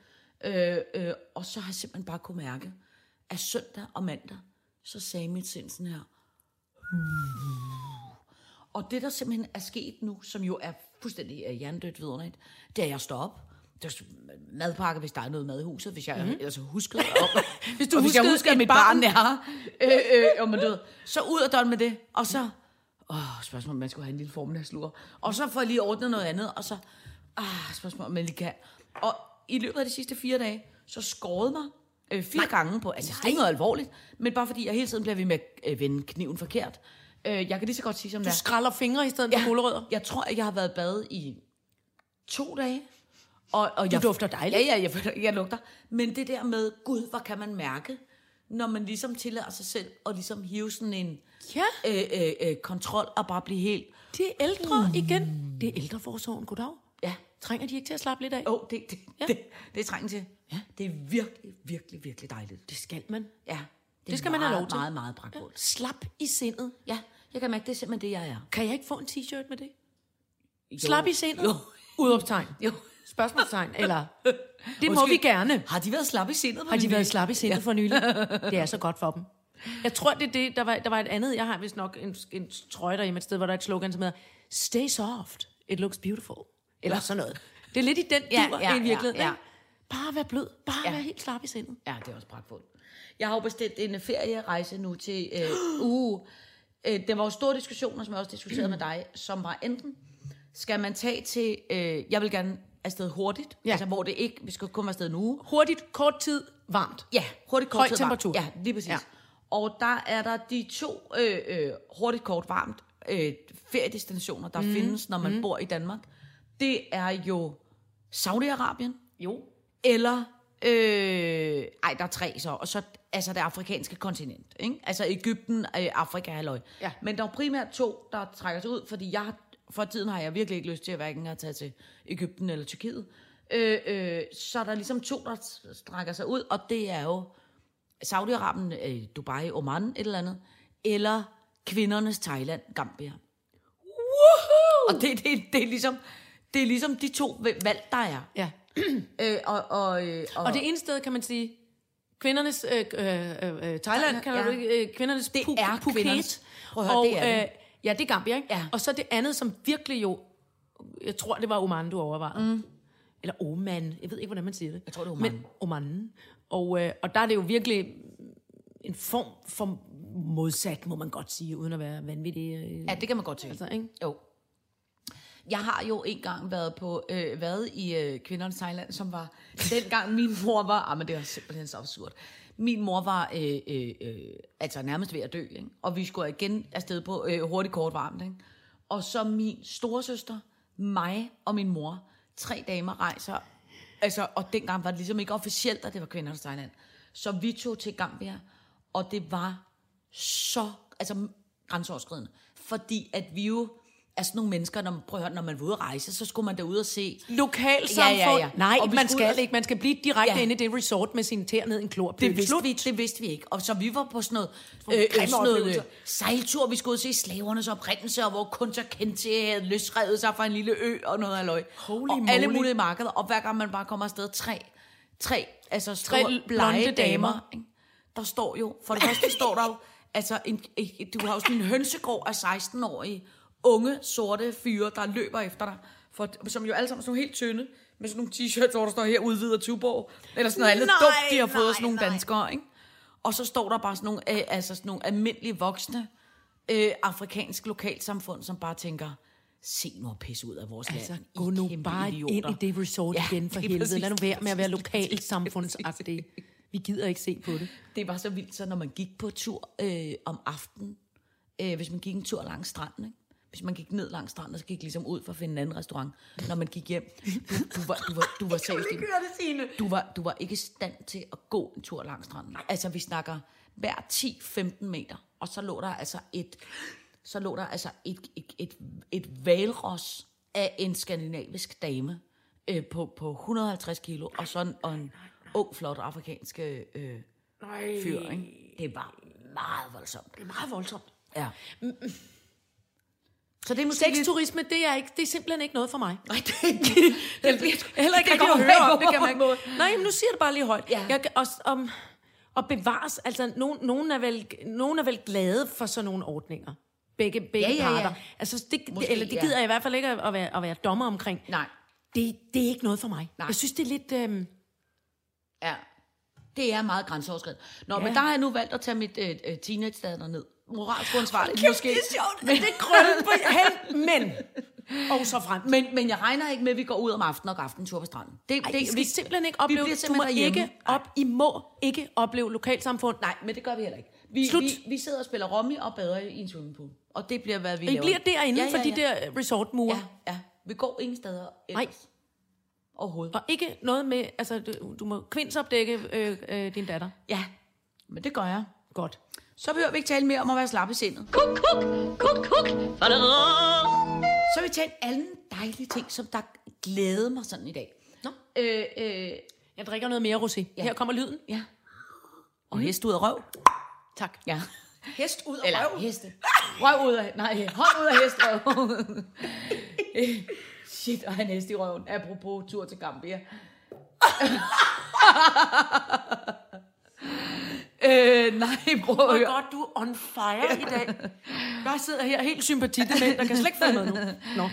C: Øh, øh, og så har jeg simpelthen bare kunne mærke, at søndag og mandag, så sagde mit sind sådan her. Og det, der simpelthen er sket nu, som jo er fuldstændig uh, hjernedødt vidunderligt, det er, at jeg står op. Der er madpakke, hvis der er noget mad i huset, hvis jeg mm. ellers husker om, hvis
D: du
C: og hvis jeg
D: huskede
C: husker, at mit
D: barn.
C: barn er her. Øh, øh, og man død. Så ud af døren med det, og så... Åh, spørgsmål, man skulle have en lille formiddagslur. Og så får jeg lige ordnet noget andet, og så... Ah, spørgsmål, man lige kan... Og i løbet af de sidste fire dage, så skåret mig øh, fire gange på... Altså, det er ikke noget alvorligt, men bare fordi jeg hele tiden bliver ved med at øh, vende kniven forkert. Øh, jeg kan lige så godt sige, som det
D: Du
C: er.
D: skræller fingre i stedet for gulerødder.
C: Jeg tror, at jeg har været i bad i to dage. Og, og
D: Du dufter dejligt.
C: Ja, ja, jeg, jeg lugter. Men det der med, gud, hvor kan man mærke, når man ligesom tillader sig selv at ligesom hive sådan en
D: Ja.
C: øh, øh, øh, kontrol og bare blive helt...
D: Det er ældre igen. Det er ældreforsorgen. Goddag.
C: Ja,
D: Trænger de ikke til at slappe lidt af?
C: oh, det, det,
D: Ja.
C: ja. det, det er trængen til. Ja. Det er virkelig, virkelig, virkelig dejligt.
D: Det skal man.
C: Ja, det,
D: Det skal
C: er
D: man have
C: meget,
D: lov til.
C: Meget, meget pragtfuldt.
D: Slap i sindet.
C: Ja, jeg kan mærke, det er simpelthen det, jeg er.
D: Kan jeg ikke få en t-shirt med det?
C: Jo.
D: Slap i sindet?
C: Jo.
D: Udopstegn.
C: Jo.
D: Spørgsmålstegn. Eller, det må
C: Måske-
D: vi gerne.
C: Har de været slappe i sindet?
D: Har de været slappe i sindet ja. for nylig? Det er så godt for dem. Jeg tror, det er det. Der var, der var et andet. Jeg har vist nok en, en trøje derhjemme et sted, hvor der er et slogan, som hedder Stay soft. It looks beautiful. Eller sådan noget. Det er lidt i den
C: Ja,
D: dur
C: ja,
D: i virkeligheden.
C: ja, ja.
D: ikke? Bare være blød. Bare
C: Ja.
D: være helt slap i sindet.
C: Ja, det er også pragtfuldt. Jeg har jo bestilt en ferierejse nu til øh, uge. Øh, der var jo store diskussioner, som jeg også diskuterede med dig, som var enten, skal man tage til, øh, jeg vil gerne afsted hurtigt,
D: Ja.
C: altså hvor det ikke, vi skal kun være afsted en uge.
D: Hurtigt, kort tid, varmt.
C: Ja, hurtigt kort
D: Høj
C: tid varmt.
D: temperatur.
C: Ja, lige præcis.
D: Ja.
C: Og der er der de to øh, øh, hurtigt kort varmt øh, feriedestinationer, der mm. findes, når man mm. bor i Danmark. Det er jo Saudi-Arabien,
D: Jo.
C: eller, øh, ej, der er tre så, og så altså det afrikanske kontinent, ikke? Altså Ægypten, øh, Afrika, halløj.
D: Ja.
C: Men der er primært to, der trækker sig ud, fordi jeg, for tiden har jeg virkelig ikke lyst til at hverken at tage til Ægypten eller Tyrkiet. Øh, øh, så er der ligesom to, der strækker sig ud, og det er jo Saudi-Arabien, øh, Dubai, Oman, et eller andet, eller kvindernes Thailand, Gambia.
D: Woohoo!
C: Og det, det, det, er ligesom, det er ligesom de to valg, der er.
D: Ja.
C: Øh, og, og, øh, og,
D: Og det ene sted, kan man sige, kvindernes, øh, øh, øh, Thailand, kan
C: Ja.
D: du øh, kvindernes
C: Det
D: Phu-
C: er
D: Phuket.
C: kvindernes. Prøv at høre,
D: og,
C: det er det.
D: Øh, ja, det er Gambia, ikke?
C: Ja.
D: Og så det andet, som virkelig jo, jeg tror, det var Oman, du overvejede. Mm. Eller Oman, jeg ved ikke, hvordan man siger det.
C: Jeg tror, det er Oman.
D: Men Oman. Og, øh, og der er det jo virkelig en form for modsat, må man godt sige, uden at være vanvittig. Øh,
C: Ja, det kan man godt sige.
D: altså, ikke?
C: Jo. Jeg har jo engang været på øh, været i øh, kvindernes Thailand, som var dengang min mor var, ah, men det var simpelthen så absurd. Min mor var øh, øh, øh, altså nærmest ved at dø, ikke? og vi skulle igen afsted på øh, hurtigt kort varmt. Ikke? Og så min storesøster, mig og min mor, tre damer rejser, altså, og dengang var det ligesom ikke officielt, at det var kvindernes Thailand. Så vi tog til Gambia, og det var så altså, grænseoverskridende. Fordi at vi jo er sådan nogle mennesker, når man, prøv at høre, når man var ude at rejse, så skulle man derud og se...
D: Lokalsamfund.
C: Ja, ja, ja.
D: Nej,
C: Og
D: man skal
C: ud-
D: ikke. Man skal blive direkte
C: Ja.
D: inde i det resort med sin tær ned i en klor.
C: Det vidste, vi, det vidste vi ikke. Og så vi var på sådan noget, øh, øh, sådan noget øh, sejltur. Vi skulle ud og se slavernes oprindelse, og hvor Kunta Kinte havde løsrevet sig fra en lille ø og noget af løg.
D: Holy
C: og alle
D: moly.
C: mulige markeder. Og hver gang man bare kommer afsted, tre, tre, altså
D: Tre blonde damer.
C: damer. ikke? Der står jo, for det første står der jo, altså en, du har jo sådan en hønsegård af 16-årige unge, sorte fyre, der løber efter dig, for, som jo alle sammen er sådan helt tynde, med sådan nogle t-shirts, hvor der står her udvider Tuborg, eller sådan noget andet dumt, de har fået
D: nej,
C: sådan nogle
D: nej.
C: danskere, ikke? Og så står der bare sådan nogle, øh, altså sådan nogle almindelige voksne øh, afrikanske lokalsamfund, som bare tænker, se nu at pisse ud af vores
D: Altså,
C: land. I
D: gå nu bare
C: idioter."
D: ind i det resort
C: Ja,
D: igen for helvede.
C: præcis,
D: Lad nu være med at være lokalsamfundsagtige. Vi gider ikke se på det.
C: Det var så vildt, så når man gik på tur øh, om aftenen, øh, hvis man gik en tur langs stranden, ikke? Hvis man gik ned langs stranden, og så gik ligesom ud for at finde en anden restaurant, når man gik hjem, du, du var, du var, du var seriøst ikke, du var, du var ikke i stand til at gå en tur langs stranden. Altså, vi snakker hver 10-15 meter, og så lå der altså et, så lå der altså et, et, et, et valros af en skandinavisk dame øh, på, på 150 kilo, og så en, og en ung, flot afrikansk øh, fyr. Ikke? Det var meget voldsomt.
D: Det er meget voldsomt.
C: Ja. Så det er måske.
D: Sexturisme, det er, ikke, det er simpelthen ikke noget for mig.
C: Nej, det er ikke...
D: Er heller ikke
C: Det går
D: at høre om, det kan man ikke. Nej, men nu siger jeg det bare lige højt.
C: Ja.
D: Jeg kan også, om, og bevares, altså nogen, nogen, er vel, nogen er vel glade for sådan nogle ordninger. Begge, begge
C: Ja, ja, ja.
D: parter. Altså, det,
C: Måske,
D: eller det
C: ja.
D: gider jeg i hvert fald ikke at, være, at være dommer omkring.
C: Nej.
D: Det, det er ikke noget for mig.
C: Nej.
D: Jeg synes, det er lidt... Øhm,
C: Ja. Det er meget grænseoverskridende. Nå, ja. men
D: Ja.
C: der har jeg nu valgt at tage mit øh, øh, teenage-datter ned. Moralsk uansvarligt, måske.
D: det er sjovt. Men det er krøllen på hen, men... Og så frem.
C: Men, men jeg regner ikke med, at vi går ud om aftenen og går aftentur på stranden. Det,
D: Ej,
C: det,
D: det, skal vi simpelthen ikke opleve.
C: bliver
D: Du må
C: simpelthen
D: ikke
C: derhjemme.
D: op, I må ikke opleve lokalsamfund.
C: Nej, men det gør vi heller ikke. Vi,
D: Slut.
C: vi, vi sidder og spiller rummy og bader i en swimmingpool. Og det bliver, hvad vi
D: I
C: laver.
D: bliver derinde
C: ja, ja,
D: for de
C: ja.
D: der resortmure.
C: Ja, ja. Vi går ingen steder
D: Nej.
C: ellers. overhovedet.
D: Og ikke noget med, altså du, du må kvindsopdække øh, øh, din datter.
C: Ja, men det gør jeg.
D: Godt.
C: Så behøver vi ikke tale mere om at være slap i sindet.
B: Kuk, kuk, kuk, kuk.
C: Så vil vi tale alle dejlige ting, som der glæder mig sådan i dag.
D: Nå.
C: Øh, øh,
D: Jeg drikker noget mere rosé. Ja. Her kommer lyden.
C: ja. Og hest ud af røv.
D: Tak.
C: Ja.
D: Hest ud af
C: Eller
D: røv.
C: heste. Røv ud af, nej, hånd ud af hestrøv. Shit, og en hest i røven. Apropos tur til Gambia. øh, nej, at
D: Hvor
C: høre.
D: godt, du er on fire i dag. Jeg sidder her helt sympatidement, der kan slet ikke følge med nu. Nå.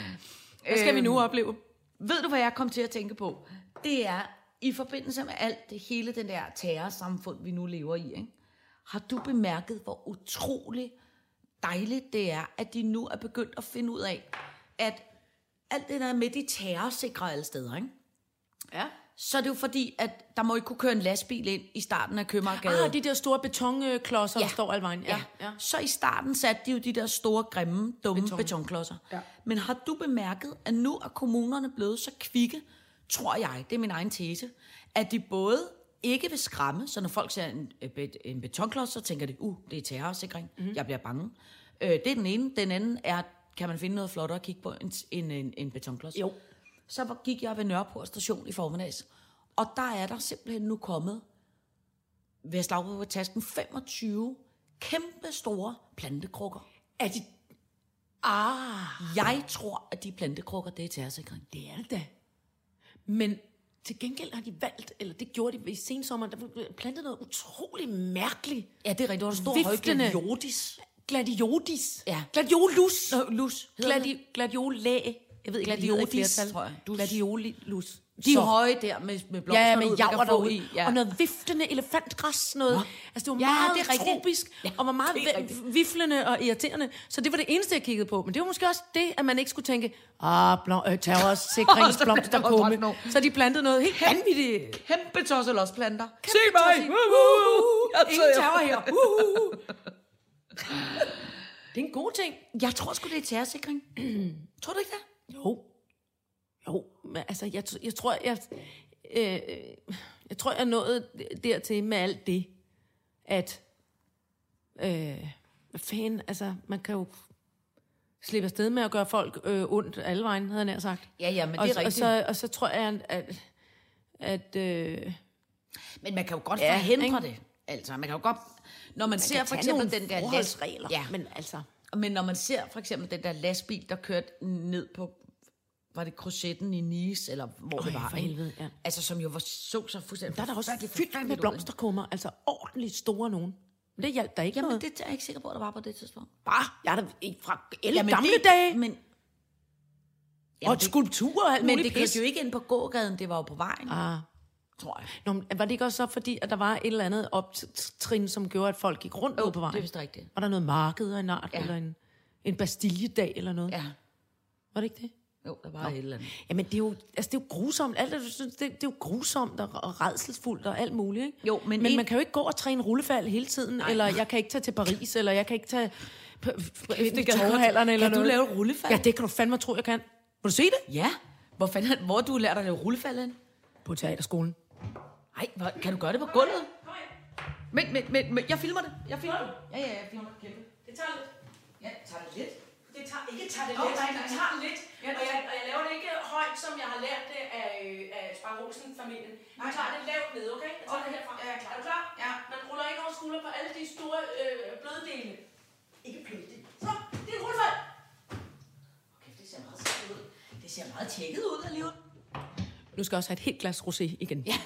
D: Hvad skal vi nu opleve?
C: Ved du, hvad jeg kom til at tænke på? Det er, i forbindelse med alt det hele den der terrorsamfund, vi nu lever i, ikke? har du bemærket, hvor utrolig dejligt det er, at de nu er begyndt at finde ud af, at alt det der med de terrorsikre alle steder, ikke?
D: Ja.
C: Så er det jo fordi, at der må ikke kunne køre en lastbil ind i starten af Købmagergade.
D: Ah, de der store betonklodser, ja. der står alle vejen. Ja. ja.
C: Så i starten satte de jo de der store, grimme, dumme Beton. betonklodser.
D: Ja.
C: Men har du bemærket, at nu er kommunerne blevet så kvikke, tror jeg, det er min egen tese, at de både ikke vil skræmme, så når folk ser en, en betonklods, så tænker de, uh, det er terrorsikring,
D: Mhm.
C: mm. jeg bliver bange. Øh, det er den ene. Den anden er, kan man finde noget flottere at kigge på en, en, en, en betonklods?
D: Jo.
C: Så gik jeg ved Nørreport station i formiddags, og der er der simpelthen nu kommet, ved at slage på tasken, 25 kæmpe store plantekrukker.
D: Er de... Ah,
C: Jeg tror, at de plantekrukker, det er terrorsikring.
D: det er det da. Men til gengæld har de valgt, eller det gjorde de i sensommeren, der blev plantet noget utrolig mærkeligt.
C: Ja, det er rigtigt. Der var en stor
D: Viftende.
C: højgladiotis.
D: Gladiodis.
C: Ja.
D: Gladiolus.
C: Nå, lus.
D: Gladi, gladiolæ. Jeg ved ikke, flertal.
C: tror jeg. Dus.
D: Gladiolus.
C: De
D: Så-
C: høje der med, med blomster
D: Ja, med javer derude.
C: i.
D: Ja. Og noget viftende elefantgræs. Noget.
C: Nå.
D: Altså, det var
C: Ja,
D: meget
C: det er
D: tropisk,
C: Ja,
D: og var meget viflende og irriterende. Så det var det eneste, jeg kiggede på. Men det var måske også det, at man ikke skulle tænke, ah, blom, øh, terrorsikringsblomsterkumme. Så de plantede noget helt vanvittigt.
C: Kæmpe tosselåsplanter. Se mig! Woohoo! Jeg
D: Ingen terror her. Det er en god ting.
C: Jeg tror sgu, det er terrorsikring. tror du ikke det?
D: Jo. Jo, men altså, jeg, jeg tror, jeg, øh, jeg tror, jeg nåede dertil med alt det, at, øh, hvad fanden, altså, man kan jo slippe afsted med at gøre folk øh, ondt alle vejen, havde jeg nær sagt.
C: Ja, ja, men
D: og,
C: det er
D: og,
C: rigtigt.
D: så, og så tror jeg, at, at øh,
C: Men man kan jo godt
D: Ja,
C: forhindre
D: ikke?
C: det. Altså, man kan jo godt... Når man, ser for eksempel den der
D: forholdsregler,
C: Ja,
D: men altså...
C: Men når man ser for eksempel den der lastbil, der kørte ned på, var det Crochetten i Nice, eller hvor
D: Øj,
C: det var,
D: for helvede, ja.
C: Altså, som jo var, så så fuldstændig
D: Der er der også fyldt med blomsterkummer, altså ordentligt store nogen. Men det hjalp der ikke?
C: Jamen,
D: noget.
C: det er jeg ikke sikker på, at der var på det tidspunkt.
D: Bare, jeg er da ikke fra alle
C: Jamen,
D: gamle
C: det,
D: dage.
C: Men,
D: og
C: det-
D: skulpturer og alt
C: men det kørte jo ikke ind på gågaden, det var jo på vejen,
D: Ah.
C: Tror jeg.
D: Nå, men var det ikke også så, fordi at der var et eller andet optrin, som gjorde, at folk gik rundt ude på vejen?
C: det er vist rigtigt.
D: Var der noget marked og en art,
C: Ja.
D: eller en, en bastiljedag eller noget?
C: Ja,
D: Var det ikke det?
C: jo, der var et eller andet.
D: Jamen, det er jo, altså, det er jo grusomt. Alt det, du synes, det, det er jo grusomt og, og redselsfuldt og alt muligt, ikke?
C: Jo, men
D: men
C: en-
D: man kan jo ikke gå og træne rullefald hele tiden, Nej. eller jeg kan ikke tage til Paris, eller jeg kan ikke tage i torvehallerne eller
C: Kan du
D: noget.
C: lave et rullefald?
D: Ja, det kan du fandme tro, jeg kan. Vil du se det?
C: Ja, hvor, fanden, hvor du lært at lave rullefald hen?
D: På teaterskolen.
C: Nej, hvor, kan du gøre det på gulvet? Men, men, men, men jeg filmer det. Jeg filmer det. Ja, ja, jeg filmer det. Kæmpe.
D: Det tager lidt.
C: Ja, tager det lidt.
D: Det tager ikke tager det lidt,
C: nej, nej,
D: det tager lidt. Og jeg, og jeg laver det ikke højt, som jeg har lært det af, af Spang Olsen-familien.
C: Nej.
D: tager det lavt ned, okay? Jeg tager
C: Okay,
D: det herfra.
C: ja, jeg er klar.
D: Er du klar?
C: Ja.
D: Man ruller ikke over skulder på alle de store øh, bløde dele. Ikke bløde dele. Så, det er rullefald.
C: Okay, det ser meget ud. Det ser meget tjekket ud alligevel.
D: Nu skal jeg også have et helt glas rosé igen.
C: Ja.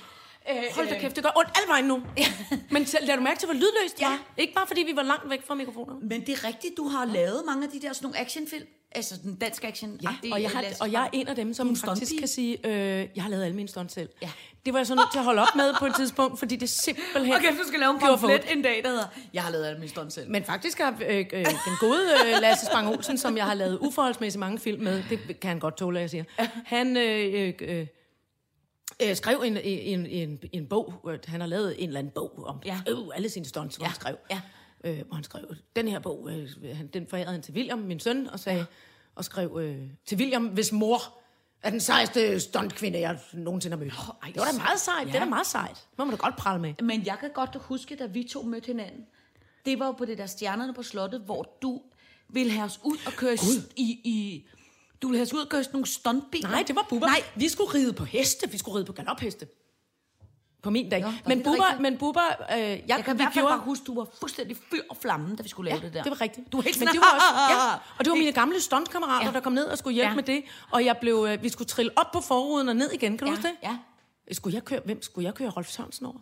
D: Hold da kæft, det gør ondt alle vejen nu. Men lader du mærke til, hvor lydløst det
C: Ja.
D: var? Ikke bare fordi vi var langt væk fra mikrofonerne.
C: Men det er rigtigt, du har lavet mange af de der sådan nogle actionfilm. Altså den danske action.
D: Ja, og jeg, har, og jeg er en af dem, som faktisk kan sige, øh, jeg har lavet alle mine stunts selv.
C: Ja.
D: Det var jeg så nødt til at holde op med på et tidspunkt, fordi det simpelthen
C: Okay, du skal lave en pamflet en dag, der hedder, jeg har lavet alle mine stunts selv.
D: Men faktisk har øh, øh, den gode øh, Lasse Spang Olsen, som jeg har lavet uforholdsmæssigt mange film med, det kan han godt tåle, at jeg siger, han øh, øh, øh, skrev en, en, en, en bog, han har lavet en eller anden bog om
C: Ja.
D: øh, alle sine stunts,
C: Ja,
D: han skrev.
C: ja.
D: Øh, hvor han skrev, den her bog, øh, han, den forærede han til William, min søn, og sagde, og skrev øh, til William, hvis mor er den sejeste stuntkvinde, jeg nogensinde har mødt. Oh,
C: ej,
D: det var da meget sejt.
C: ja.
D: Det er da meget sejt. Det må man da godt prale med.
C: Men jeg kan godt huske, da vi to mødte hinanden. Det var jo på det der Stjernerne på Slottet, hvor du ville have os ud og køre i, i... Du ville have ud og sådan nogle stuntbiler.
D: Nej, det var Bubber.
C: Nej,
D: vi skulle ride på heste. Vi skulle ride på galopheste. På min dag.
C: Nå,
D: men,
C: er
D: Bubber, men Bubber, øh, jeg,
C: jeg kan i hvert fald bare huske, du var fuldstændig fyr og flamme, da vi skulle lave
D: Ja,
C: det der.
D: det var rigtigt.
C: Du var helt
D: Men det var også, ja, og det var mine gamle stuntkammerater,
C: Ja.
D: der kom ned og skulle hjælpe
C: Ja.
D: med det. Og jeg blev, øh, vi skulle trille op på forruden og ned igen. Kan du
C: Ja,
D: huske det?
C: ja.
D: Skulle jeg køre, hvem skulle jeg køre Rolf Sørensen over?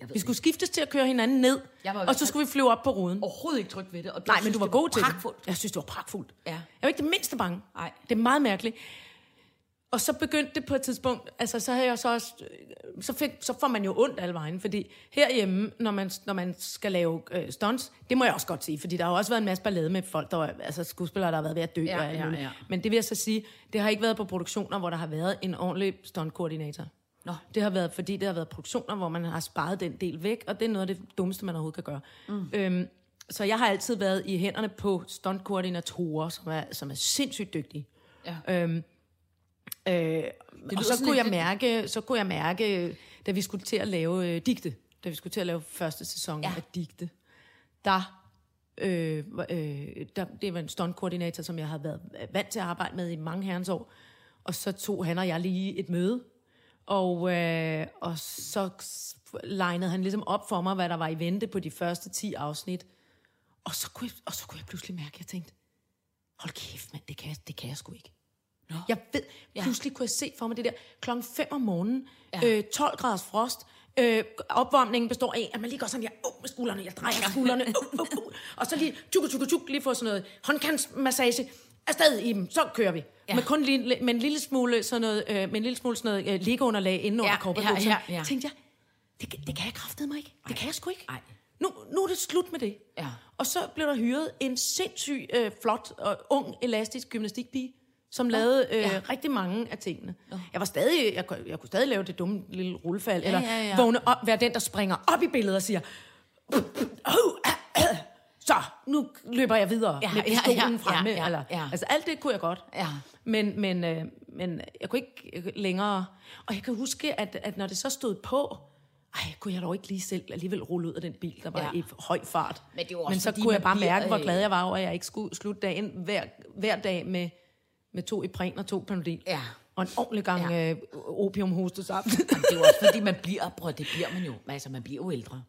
C: Jeg ved
D: Vi skulle skiftes til at køre hinanden ned,
C: Jeg var
D: og så skulle vi flyve op på ruden.
C: overhovedet ikke tryg ved det. Og
D: Nej, men du var
C: det
D: god til
C: pragtfuldt.
D: det. Jeg synes, det var pragtfuldt.
C: Ja.
D: Jeg var ikke det mindste bange.
C: Nej.
D: Det er meget mærkeligt. Og så begyndte det på et tidspunkt, altså så havde jeg så også, øh, så, fik, så får man jo ondt alle vejen, fordi herhjemme, når man, når man skal lave øh, stunts, det må jeg også godt sige, fordi der har også været en masse ballade med folk, der var, altså skuespillere, der har været ved at dø
C: Ja,
D: og
C: ja, ja.
D: Men det vil jeg så sige, det har ikke været på produktioner, hvor der har været en ordentlig stuntkoordinator.
C: Nå.
D: Det har været, fordi det har været produktioner, hvor man har sparet den del væk, og det er noget af det dummeste, man overhovedet kan gøre. Mm. Øhm, så jeg har altid været i hænderne på stuntkoordinatorer, som er, som er sindssygt dygtige.
C: Ja.
D: Øhm, øh, og
C: lyder
D: så kunne, jeg mærke, så kunne jeg mærke, da vi skulle til at lave øh, digte, da vi skulle til at lave første sæson
C: ja.
D: af digte, der, øh, øh, der, det var en stuntkoordinator, som jeg havde været vant til at arbejde med i mange herrens år, og så tog han og jeg lige et møde, og, øh, og så legnede han ligesom op for mig, hvad der var i vente på de første 10 afsnit. Og så kunne jeg, og så kunne jeg pludselig mærke, at jeg tænkte, hold kæft mand, det kan jeg, det kan jeg sgu ikke.
C: Nå.
D: Jeg ved, pludselig kunne jeg se for mig det der klokken 5 om morgenen, ja. øh, 12 graders frost, øh, opvarmningen består af, at man lige går sådan, jeg oh, med skuldrene, jeg drejer skuldrene, uh, uh, uh, og så lige tjuk, tjuk, tjuk, lige få sådan noget håndkantsmassage, afsted i dem, så kører vi.
C: Ja.
D: Med kun lige, med en lille smule sådan noget, øh, med en lille smule sådan noget øh, liggeunderlag inden under
C: Ja,
D: korperbukserne.
C: ja, ja, ja.
D: Tænkte jeg, det, kan- det kan jeg kraftedeme mig ikke. Det kan jeg sgu ikke.
C: Ej.
D: Nu, nu er det slut med det.
C: Ja.
D: Og så blev der hyret en sindssyg, øh, flot og ung, elastisk gymnastikpige, som lavede øh, ja. rigtig mange af tingene. Jeg var stadig, jeg, kunne- jeg kunne stadig lave det dumme lille rullefald, ja, eller
C: ja, ja.
D: vågne op, være den, der springer op i billedet og siger, "Oh, ah, ah." Så nu løber jeg videre
C: Ja,
D: ja, med
C: ja,
D: pistolen
C: ja,
D: fremme.
C: ja, ja,
D: eller,
C: ja.
D: Altså alt det kunne jeg godt.
C: Ja.
D: Men, men, øh, men jeg kunne ikke længere... Og jeg kan huske, at, at når det så stod på, ej, kunne jeg dog ikke lige selv alligevel rulle ud af den bil, der var
C: Ja.
D: ja. i høj fart.
C: Men det jo også
D: men så
C: fordi,
D: kunne jeg bare
C: bliver,
D: mærke, hvor
C: øh,
D: glad jeg var over, at jeg ikke skulle slutte dagen hver, hver dag med, med to Ipren og to Panodil.
C: Ja.
D: Og en ordentlig gang
C: Ja.
D: ja. øh, opiumhoste sammen.
C: Jamen, det er også fordi, man bliver, bror, det bliver man jo. Altså, man bliver jo ældre.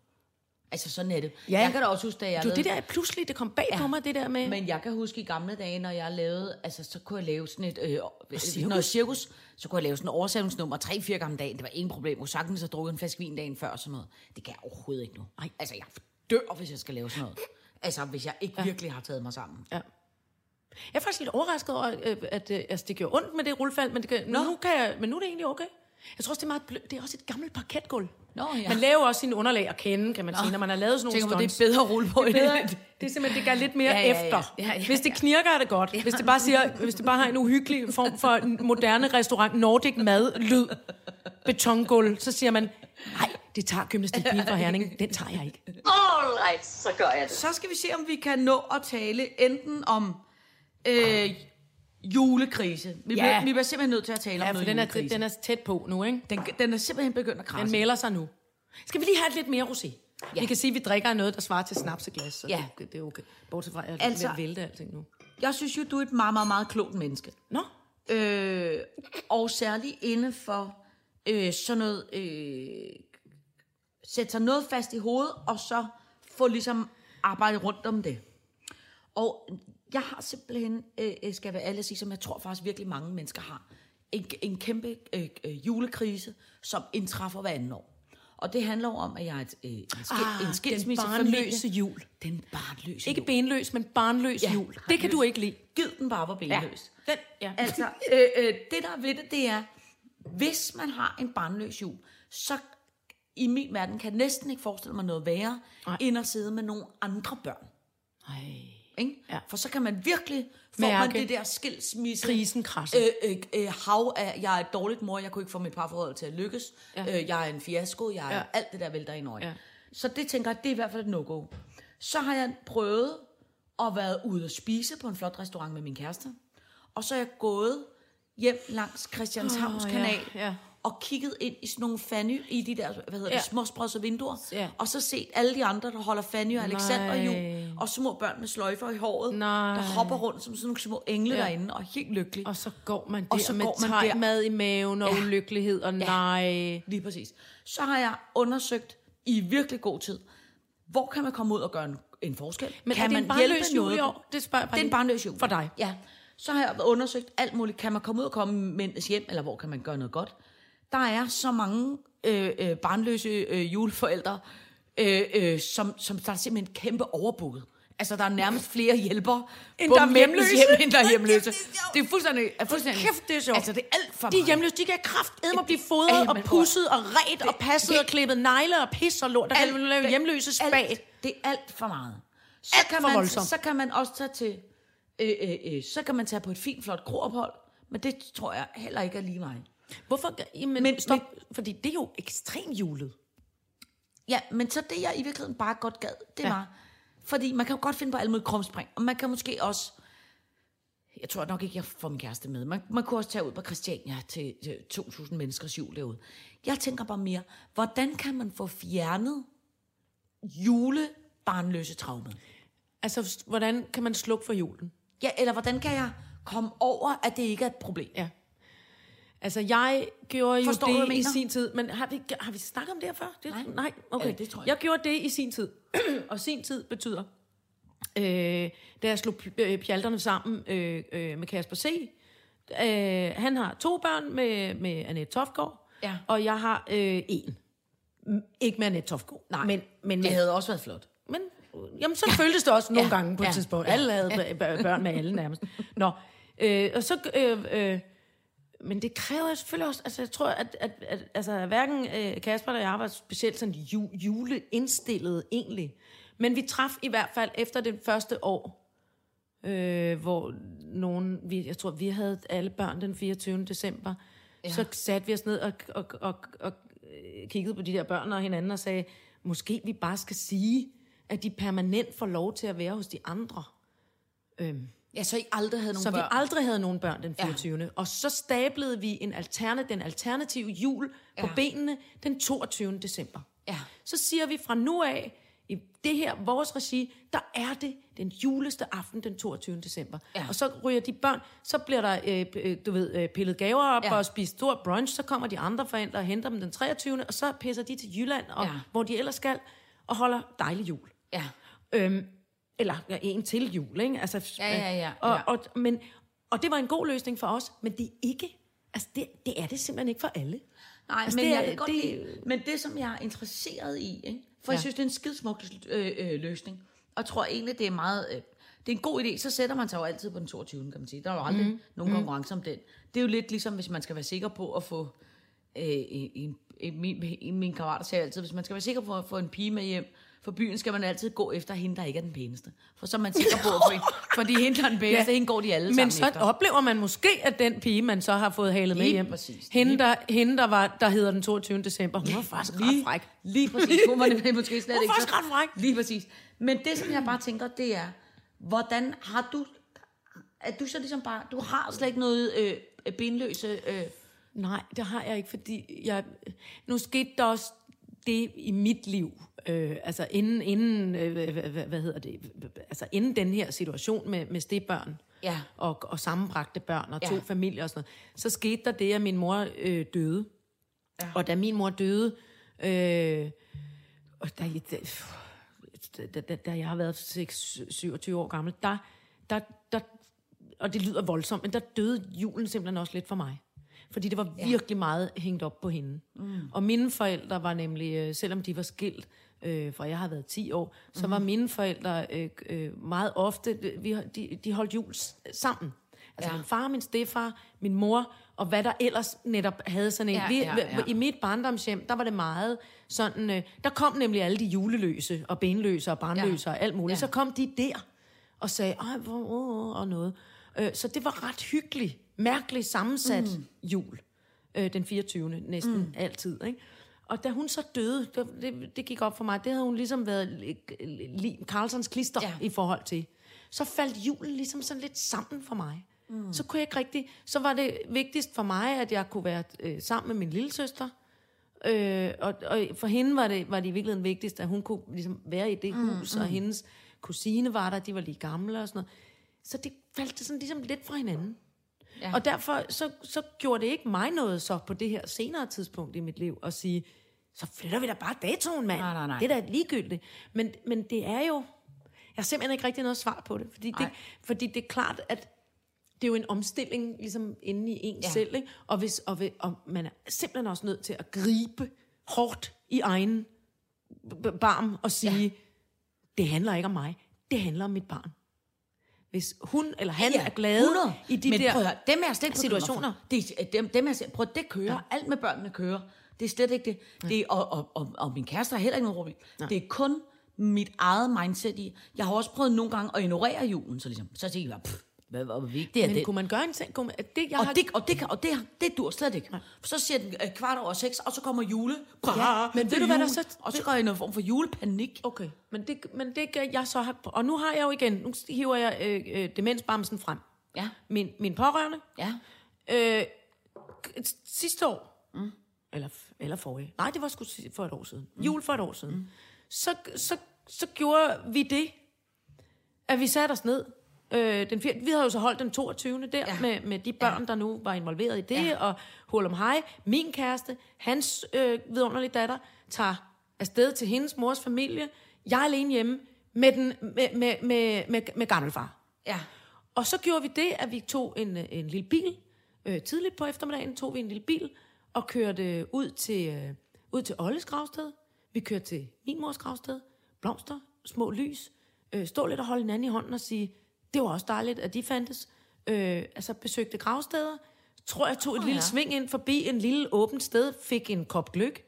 C: Altså, sådan er det.
D: Ja.
C: Jeg kan da også huske, da jeg
D: du,
C: lavede...
D: det der pludselig, det kom bag ja. på mig, det der med...
C: Men jeg kan huske i gamle dage, når jeg lavede, altså så kunne jeg lave sådan et, øh,
D: cirkus?
C: noget cirkus, så kunne jeg lave sådan en oversætningsnummer tre-fire gange om dagen. Det var ingen problem. Jeg kunne sagtens have drukket en flaske vin dagen før og sådan noget. Det kan jeg overhovedet ikke nu.
D: Nej.
C: Altså, jeg dør, hvis jeg skal lave sådan noget. Altså, hvis jeg ikke ja. virkelig har taget mig sammen.
D: Ja. Jeg er faktisk lidt overrasket over, øh, at øh, altså, det gjorde ondt med det rullefald, men, det kan, nu kan jeg, men nu er det egentlig okay. Jeg tror også, det er meget blø, Det er også et gammelt parketgulv.
C: Nå, ja.
D: Man laver også sine underlag at kende, kan man sige, når man har lavet sådan nogle
C: Tænker, hvor det er
D: stunts.
C: bedre at rulle på
D: det er, bedre,
C: det.
D: det er simpelthen, det gør lidt mere
C: Ja, ja, ja.
D: efter.
C: Ja, ja,
D: Hvis det knirker, er det godt. Hvis det bare siger, hvis det bare har en uhyggelig form for en moderne restaurant, Nordic mad, lyd, betongulv, så siger man, nej, det tager gymnastikpigen fra Herning. Den tager jeg ikke.
B: All right, så gør jeg det.
C: Så skal vi se, om vi kan nå at tale enten om øh, julekrise. Vi,
D: Ja.
C: bliver, vi bliver simpelthen nødt til at tale
D: Ja,
C: om
D: for
C: noget
D: den er,
C: julekrise.
D: den er tæt på nu, ikke?
C: den, den er simpelthen begyndt at krasse.
D: Den melder sig nu. Skal vi lige have lidt mere rosé? Ja. Vi kan sige, at vi drikker noget, der svarer til snapseglas, så
C: Ja.
D: det, det er okay. Bortset fra, at jeg
C: Altså-
D: vælte alting nu.
C: Jeg synes jo, du er et meget, meget, meget klogt menneske.
D: Nå,
C: Øh, og særligt inden for øh, sådan noget... Øh, sætte sig noget fast i hovedet, og så få ligesom arbejdet rundt om det. Og jeg har simpelthen, øh, skal jeg være ærlig at sige, som jeg tror faktisk virkelig mange mennesker har, en, en kæmpe øh, øh, julekrise, som indtræffer hver anden år. Og det handler om, at jeg er et, øh, en, skil,
D: Ah,
C: en skilsmisse
D: den barnløse jul.
C: Den barnløse
D: ikke
C: jul.
D: benløs, men barnløs
C: Ja,
D: ja, jul. Det kan du ikke lide.
C: Gid den bare var benløs.
D: Den, ja.
C: Altså, øh, øh, det der er ved det, det er, hvis man har en barnløs jul, så i min verden kan jeg næsten ikke forestille mig noget værre,
D: Nej.
C: end at sidde med nogle andre børn.
D: Ej.
C: Ikke?
D: Ja.
C: For så kan man virkelig få man det der skilsmisse.
D: krisen krasse.
C: Øh, øh, øh, hav af, jeg er et dårligt mor, jeg kunne ikke få mit parforhold til at lykkes. Ja.
D: Ja.
C: Øh, jeg er en fiasko, jeg er ja.
D: Ja.
C: alt det der vælter ind over. Ja.
D: Ja.
C: Så det tænker jeg, det er i hvert fald et no-go. Så har jeg prøvet at være ude og spise på en flot restaurant med min kæreste. Og så er jeg gået hjem langs Christianshavns oh,
D: ja,
C: kanal,
D: ja.
C: Og kigget ind i sådan nogle fanny i de der, hvad hedder
D: Ja.
C: det, småsprodsede vinduer,
D: Ja.
C: og så set alle de andre, der holder fanny og Alexander
D: Nej.
C: jul, og små børn med sløjfer i håret,
D: Nej.
C: der hopper rundt som sådan nogle små engle
D: Ja.
C: ja. derinde, og helt lykkelige.
D: Og så går man der
C: Og så
D: med
C: går man der.
D: mad i maven og
C: Ja.
D: ulykkelighed, og nej.
C: Lige præcis. Så har jeg undersøgt i virkelig god tid, hvor kan man komme ud og gøre en, en forskel?
D: Men
C: kan
D: er det
C: man
D: en barnløs
C: hjælpe
D: jul
C: noget?
D: år? Det spørger jeg bare
C: Det er en barnløs jul.
D: For dig.
C: Ja. Så har jeg undersøgt alt muligt. Kan man komme ud og komme mænds hjem, eller hvor kan man gøre noget godt? Der er så mange øh, øh, barnløse øh, juleforældre, øh, øh, som, som der er simpelthen kæmpe overbooket. Altså, der er nærmest flere hjælpere
D: End
C: på
D: der er hjemløse.
C: hjem, end der er hjemløse.
D: Det er
C: fuldstændig... Er fuldstændig
D: Kæft, det er sjovt.
C: Altså, det er alt for
D: De er
C: meget.
D: hjemløse, de kan kraft at blive fodret og pusset og ret og passet
C: det-
D: og klippet negle og pis og lort. Der kan man lave hjemløse spag.
C: Alt, det er alt for meget. Så
D: Alt
C: kan man,
D: voldsomt.
C: Så kan man også tage til... Øh, øh, øh, så kan man tage på et fint, flot kroophold. Men det tror jeg heller ikke er lige mig.
D: Hvorfor? Jamen,
C: Men-
D: men, stop, fordi det er jo ekstremt julet.
C: Ja, men så det, jeg i virkeligheden bare godt gad, det
D: ja.
C: var... Fordi man kan jo godt finde på alle mulige krumspring. Og man kan måske også... Jeg tror nok ikke, jeg får min kæreste med. Man, man kunne også tage ud på Christiania til, til 2.000 menneskers jul derude. Jeg tænker bare mere, hvordan kan man få fjernet julebarnløse traumet?
D: Altså, hvordan kan man slukke for julen?
C: Ja, eller hvordan kan jeg komme over, at det ikke er et problem?
D: Ja. Altså, jeg gjorde jo
C: Forstår du, hvad
D: det
C: jeg
D: i sin tid. Men har vi, har vi snakket om det her før? Det,
C: Nej.
D: Nej, okay.
C: Eller det tror jeg
D: jeg gjorde det i sin tid. og sin tid betyder, øh, da jeg slog øh, pjalterne sammen øh, øh, med Kasper C. Øh, han har to børn med, med Annette Tofgaard,
C: Ja.
D: og jeg har øh, en. Ikke med Annette Tofgaard.
C: Nej,
D: men, men,
C: Det havde også været flot.
D: men jamen, så føltes det også nogle
C: Ja,
D: gange på et
C: ja,
D: tidspunkt.
C: ja,
D: Alle havde bør- børn med alle nærmest. Nå, øh, og så... Øh, øh, men det kræver selvfølgelig også... Altså, jeg tror, at, at, at altså, hverken øh, Kasper eller jeg var specielt sådan ju, juleindstillet egentlig. Men vi traf i hvert fald efter det første år, øh, hvor nogen... Vi, jeg tror, vi havde alle børn den 24. december. Ja. Så satte vi os ned og, og, og, og kiggede på de der børn og hinanden og sagde, måske vi bare skal sige, at de permanent får lov til at være hos de andre. Øhm,
C: Ja, så I aldrig havde nogen
D: så
C: børn.
D: vi aldrig havde nogen børn den 24. Ja. Og så stablede vi en alterne, den alternative jul ja. på benene den 22. december.
C: Ja.
D: Så siger vi fra nu af, i det her, vores regi, der er det den juleste aften den 22. december.
C: Ja.
D: Og så ryger de børn, så bliver der, øh, øh, du ved, øh, pillet gaver op ja. Og spist stor brunch, så kommer de andre forældre og henter dem den 23. Og så pisser de til Jylland, og. Ja. hvor de ellers skal, og holder dejlig jul.
C: Ja.
D: Øhm, eller ja, en til jul, ikke? Altså,
C: Ja, ja, ja,
D: Og,
C: ja.
D: og, men, og det var en god løsning for os, men det er ikke, altså det, det er det simpelthen ikke for alle.
C: Nej,
D: Altså,
C: men
D: det er-
C: jeg kan godt
D: det-
C: lide, men det, som jeg er interesseret i, ikke? for ja. Jeg synes, det er en skidsmuk øh, øh, løsning, og jeg tror egentlig, det er meget, øh, det er en god idé, så sætter man sig jo altid på den 22. kan man sige. Der er jo aldrig mm. nogen konkurrence om den. Det er jo lidt ligesom, hvis man skal være sikker på at få, øh, en, en, min, en min kammerater siger altid, hvis man skal være sikker på at få en pige med hjem for byen, skal man altid gå efter hende, der ikke er den pæneste. For så er man sikker på at fordi hende, der er den pæneste, ja. hende går de alle
D: Men
C: sammen
D: så
C: efter.
D: oplever man måske, at den pige, man så har fået halet med
C: Lige
D: hjem,
C: præcis.
D: hende, der, hende der, var, der hedder den 22. december, hun var faktisk ret fræk.
C: Lige præcis. Hun var nemlig måske slet
D: Hun
C: ikke
D: var faktisk ret fræk.
C: Lige præcis. Men det, som jeg bare tænker, det er, hvordan har du... Er du så ligesom bare... Du har slet ikke noget øh, benløse... Øh,
D: Nej, det har jeg ikke, fordi jeg, nu skete der også det i mit liv, øh, altså inden, inden øh, hvad, hvad, hedder det, altså inden den her situation med, med stedbørn
C: Ja.
D: og, og sammenbragte børn og to
C: Ja.
D: familier og sådan noget, så skete der det, at min mor øh, døde. Ja. Og da min mor døde, øh, og da, da, da, da, jeg har været 6, 27 år gammel, der, der, der, og det lyder voldsomt, men der døde julen simpelthen også lidt for mig. Fordi det var virkelig meget hængt op på hende. Mm. Og mine forældre var nemlig, øh, selvom de var skilt, øh, for jeg har været 10 år, så var mine forældre øh, øh, meget ofte, øh, vi, de, de holdt jul sammen. Altså ja. min far, min stefar, min mor, og hvad der ellers netop havde sådan en.
C: Ja,
D: vi,
C: ja, ja.
D: I mit barndomshjem, der var det meget sådan, øh, der kom nemlig alle de juleløse, og benløse, og barnløse,
C: Ja.
D: og alt muligt.
C: Ja.
D: Så kom de der, og sagde, ej, hvor, oh, og noget. Øh, så det var ret hyggeligt, mærkeligt sammensat mm. jul, øh, den 24. næsten mm. altid, ikke? Og da hun så døde, det, det, det gik op for mig, det havde hun ligesom været li, Carlsons klister ja. I forhold til. Så faldt julen ligesom sådan lidt sammen for mig. Mm. Så kunne jeg ikke rigtig... Så var det vigtigst for mig, at jeg kunne være øh, sammen med min lille søster. Øh, og, og for hende var det, var det i virkeligheden vigtigst, at hun kunne ligesom være i det mm, hus, mm. og hendes kusine var der, de var lige gamle og sådan noget. Så det faldt sådan ligesom lidt fra hinanden. Ja. Og derfor så, så gjorde det ikke mig noget så på det her senere tidspunkt i mit liv at sige, så flytter vi da bare datoen, mand.
C: Nej, nej, nej.
D: Det er da ligegyldigt. Men, men det er jo... Jeg har simpelthen ikke rigtig noget svar på det. Fordi, det,
C: Nej.
D: fordi det er klart, at det er jo en omstilling ligesom inde i en ja. Selv. Ikke? Og, hvis, og, ved, og man er simpelthen også nødt til at gribe hårdt i egen barm og sige, ja. det handler ikke om mig. Det handler om mit barn. Hvis hun eller han ja, er glade
C: 100.
D: i de
C: Men
D: der
C: prøv høre, dem er slet ikke
D: situationer.
C: Det, dem, dem er, prøv, det kører. Ja. Alt med børnene kører. Det er slet ikke det. det og, og, og, og min kæreste har heller ikke noget problem. Det er kun mit eget mindset i. Jeg har også prøvet nogle gange at ignorere julen. Så, ligesom, så tænker jeg, pff, hvad, hvor vigtigt er
D: Men
C: det?
D: kunne man gøre en ting? Man, det, jeg
C: Og
D: har,
C: det, og det, og det, det dur slet ikke. For så siger den øh, kvart over seks, og så kommer jule.
D: Ja, men
C: Det
D: ved du, hvad der så-
C: Og så går jeg i noget form for julepanik.
D: Okay, men det, men det gør jeg så har... Og nu har jeg jo igen... Nu hiver jeg øh, øh, demensbamsen frem.
C: Ja.
D: Min, min pårørende.
C: Ja.
D: Øh, sidste år, mm. eller, eller forrige, nej, det var sgu for et år siden, mm. jul for et år siden, mm. så, så, så gjorde vi det, at vi satte os ned. Øh, den vi havde jo så holdt den 22. der, ja. Med, med de børn, ja. der nu var involveret i det, ja. Og hul om hej. Min kæreste, hans øh, vidunderlige datter, tager afsted til hendes mors familie. Jeg er alene hjemme med, den, med, med, med, med, med gammelfar.
C: Ja.
D: Og så gjorde vi det, at vi tog en, øh, en lille bil. Øh, tidligt på eftermiddagen tog vi en lille bil og kørte ud til, øh, ud til Olles gravsted. Vi kørte til min mors gravsted. Blomster, små lys. Øh, stå lidt og holde hinanden i hånden og sige, det var også dejligt, at de fandtes. Øh, altså besøgte gravsteder. Tror jeg tog et oh, lille
C: ja.
D: sving ind forbi en lille åbent sted, fik en kop gløk,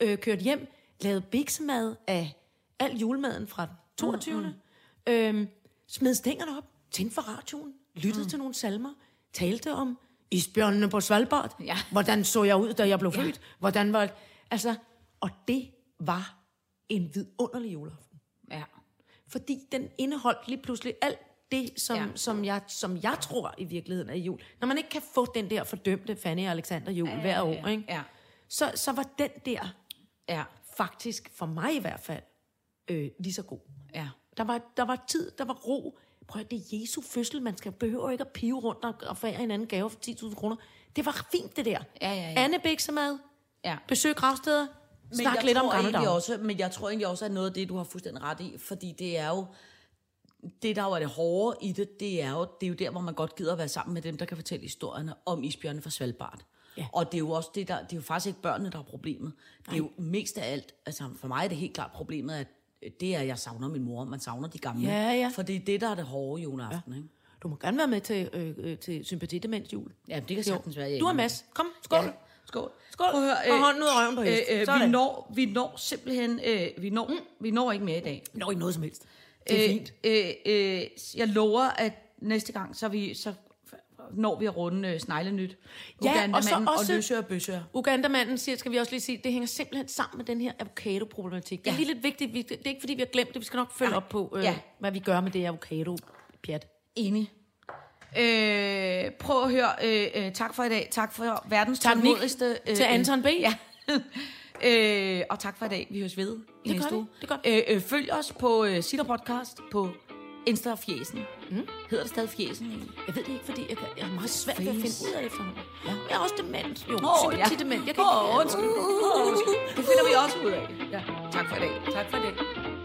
D: øh, kørte hjem, lavede biksemad af al julemaden fra den 22. Mm, mm. Øhm, smed stængerne op, tændte for radioen, lyttede mm. til nogle salmer, talte om isbjørnene på Svalbard.
C: Ja.
D: Hvordan så jeg ud, da jeg blev født? Hvordan var Altså, og det var en vidunderlig juleaften.
C: Ja.
D: Fordi den indeholdt lige pludselig alt det, som, ja. Som, jeg, som jeg tror i virkeligheden er jul. Når man ikke kan få den der fordømte Fanny og Alexander jul ja, hver år, ikke?
C: Ja.
D: Så, så var den der
C: Ja.
D: faktisk, for mig i hvert fald, øh, lige så god.
C: Ja.
D: Der var, der var tid, der var ro. Prøv at det er Jesu fødsel, man skal behøver ikke at pive rundt og, og forære en anden gave for 10.000 kroner. Det var fint, det der.
C: Ja, ja, ja.
D: Anne Biksemad,
C: Ja.
D: besøg gravsteder,
C: Men
D: snak lidt om gamle dage.
C: også, Men jeg tror egentlig også, at noget af det, du har fuldstændig ret i, fordi det er jo, det der jo er det hårde i det, det er jo, det er jo der, hvor man godt gider at være sammen med dem, der kan fortælle historierne om isbjørnene fra Svalbard.
D: Ja.
C: Og det er jo også det, der, det er jo faktisk ikke børnene, der er problemet. Det er jo mest af alt, altså for mig er det helt klart problemet, at det er, at jeg savner min mor, man savner de gamle.
D: Ja, ja.
C: For det er det, der er det hårde juleaften, ja. ikke?
D: Du må gerne være med til, øh, øh, til sympatidemens jul.
C: Ja, det kan sagtens være. jeg
D: Du er Mads. Kom, skål.
C: Ja. Skål.
D: Skål.
C: Prøv at høre,
D: og hånden ud af røven på.
C: Øh, øh,
D: Sådan.
C: vi, når, vi når simpelthen, øh, vi, når, mm. vi når ikke mere i dag.
D: Nå, ikke noget som helst. Det er fint.
C: Øh, øh, jeg lover, at næste gang, så, vi, så når vi at runde øh, sneglenyt.
D: Ja, og så også-
C: Og løsør og bøsør.
D: Ugandamanden siger, skal vi også lige sige, det hænger simpelthen sammen med den her avocado-problematik. Det er
C: Ja.
D: lige lidt vigtigt. Vi, det er ikke, fordi vi har glemt det. Vi skal nok følge
C: Nej.
D: op på, øh,
C: Ja.
D: hvad vi gør med det avocado-pjat.
C: Enig. Øh, prøv at høre. Øh, øh, tak for i dag. Tak for verdens tålmodigste... Øh,
D: Til Anton B.
C: Ja. øh, og tak for i dag. Vi høres ved i
D: Det
C: næste uge.
D: Det gør
C: øh, øh, følg os på øh, Sitter Podcast på Insta og Fjesen. Mm. Hedder det stadig Fjesen egentlig?
D: Jeg ved det ikke, fordi jeg, kan, jeg har meget svært ved at finde ud af det efterhånden.
C: Ja.
D: Jeg er også dement. Jo, oh,
C: ja.
D: dement. Jeg kan
C: Åh,
D: ikke...
C: undskyld. Åh, undskyld. Det finder vi også ud af. Ja. Tak for i dag.
D: Tak for det.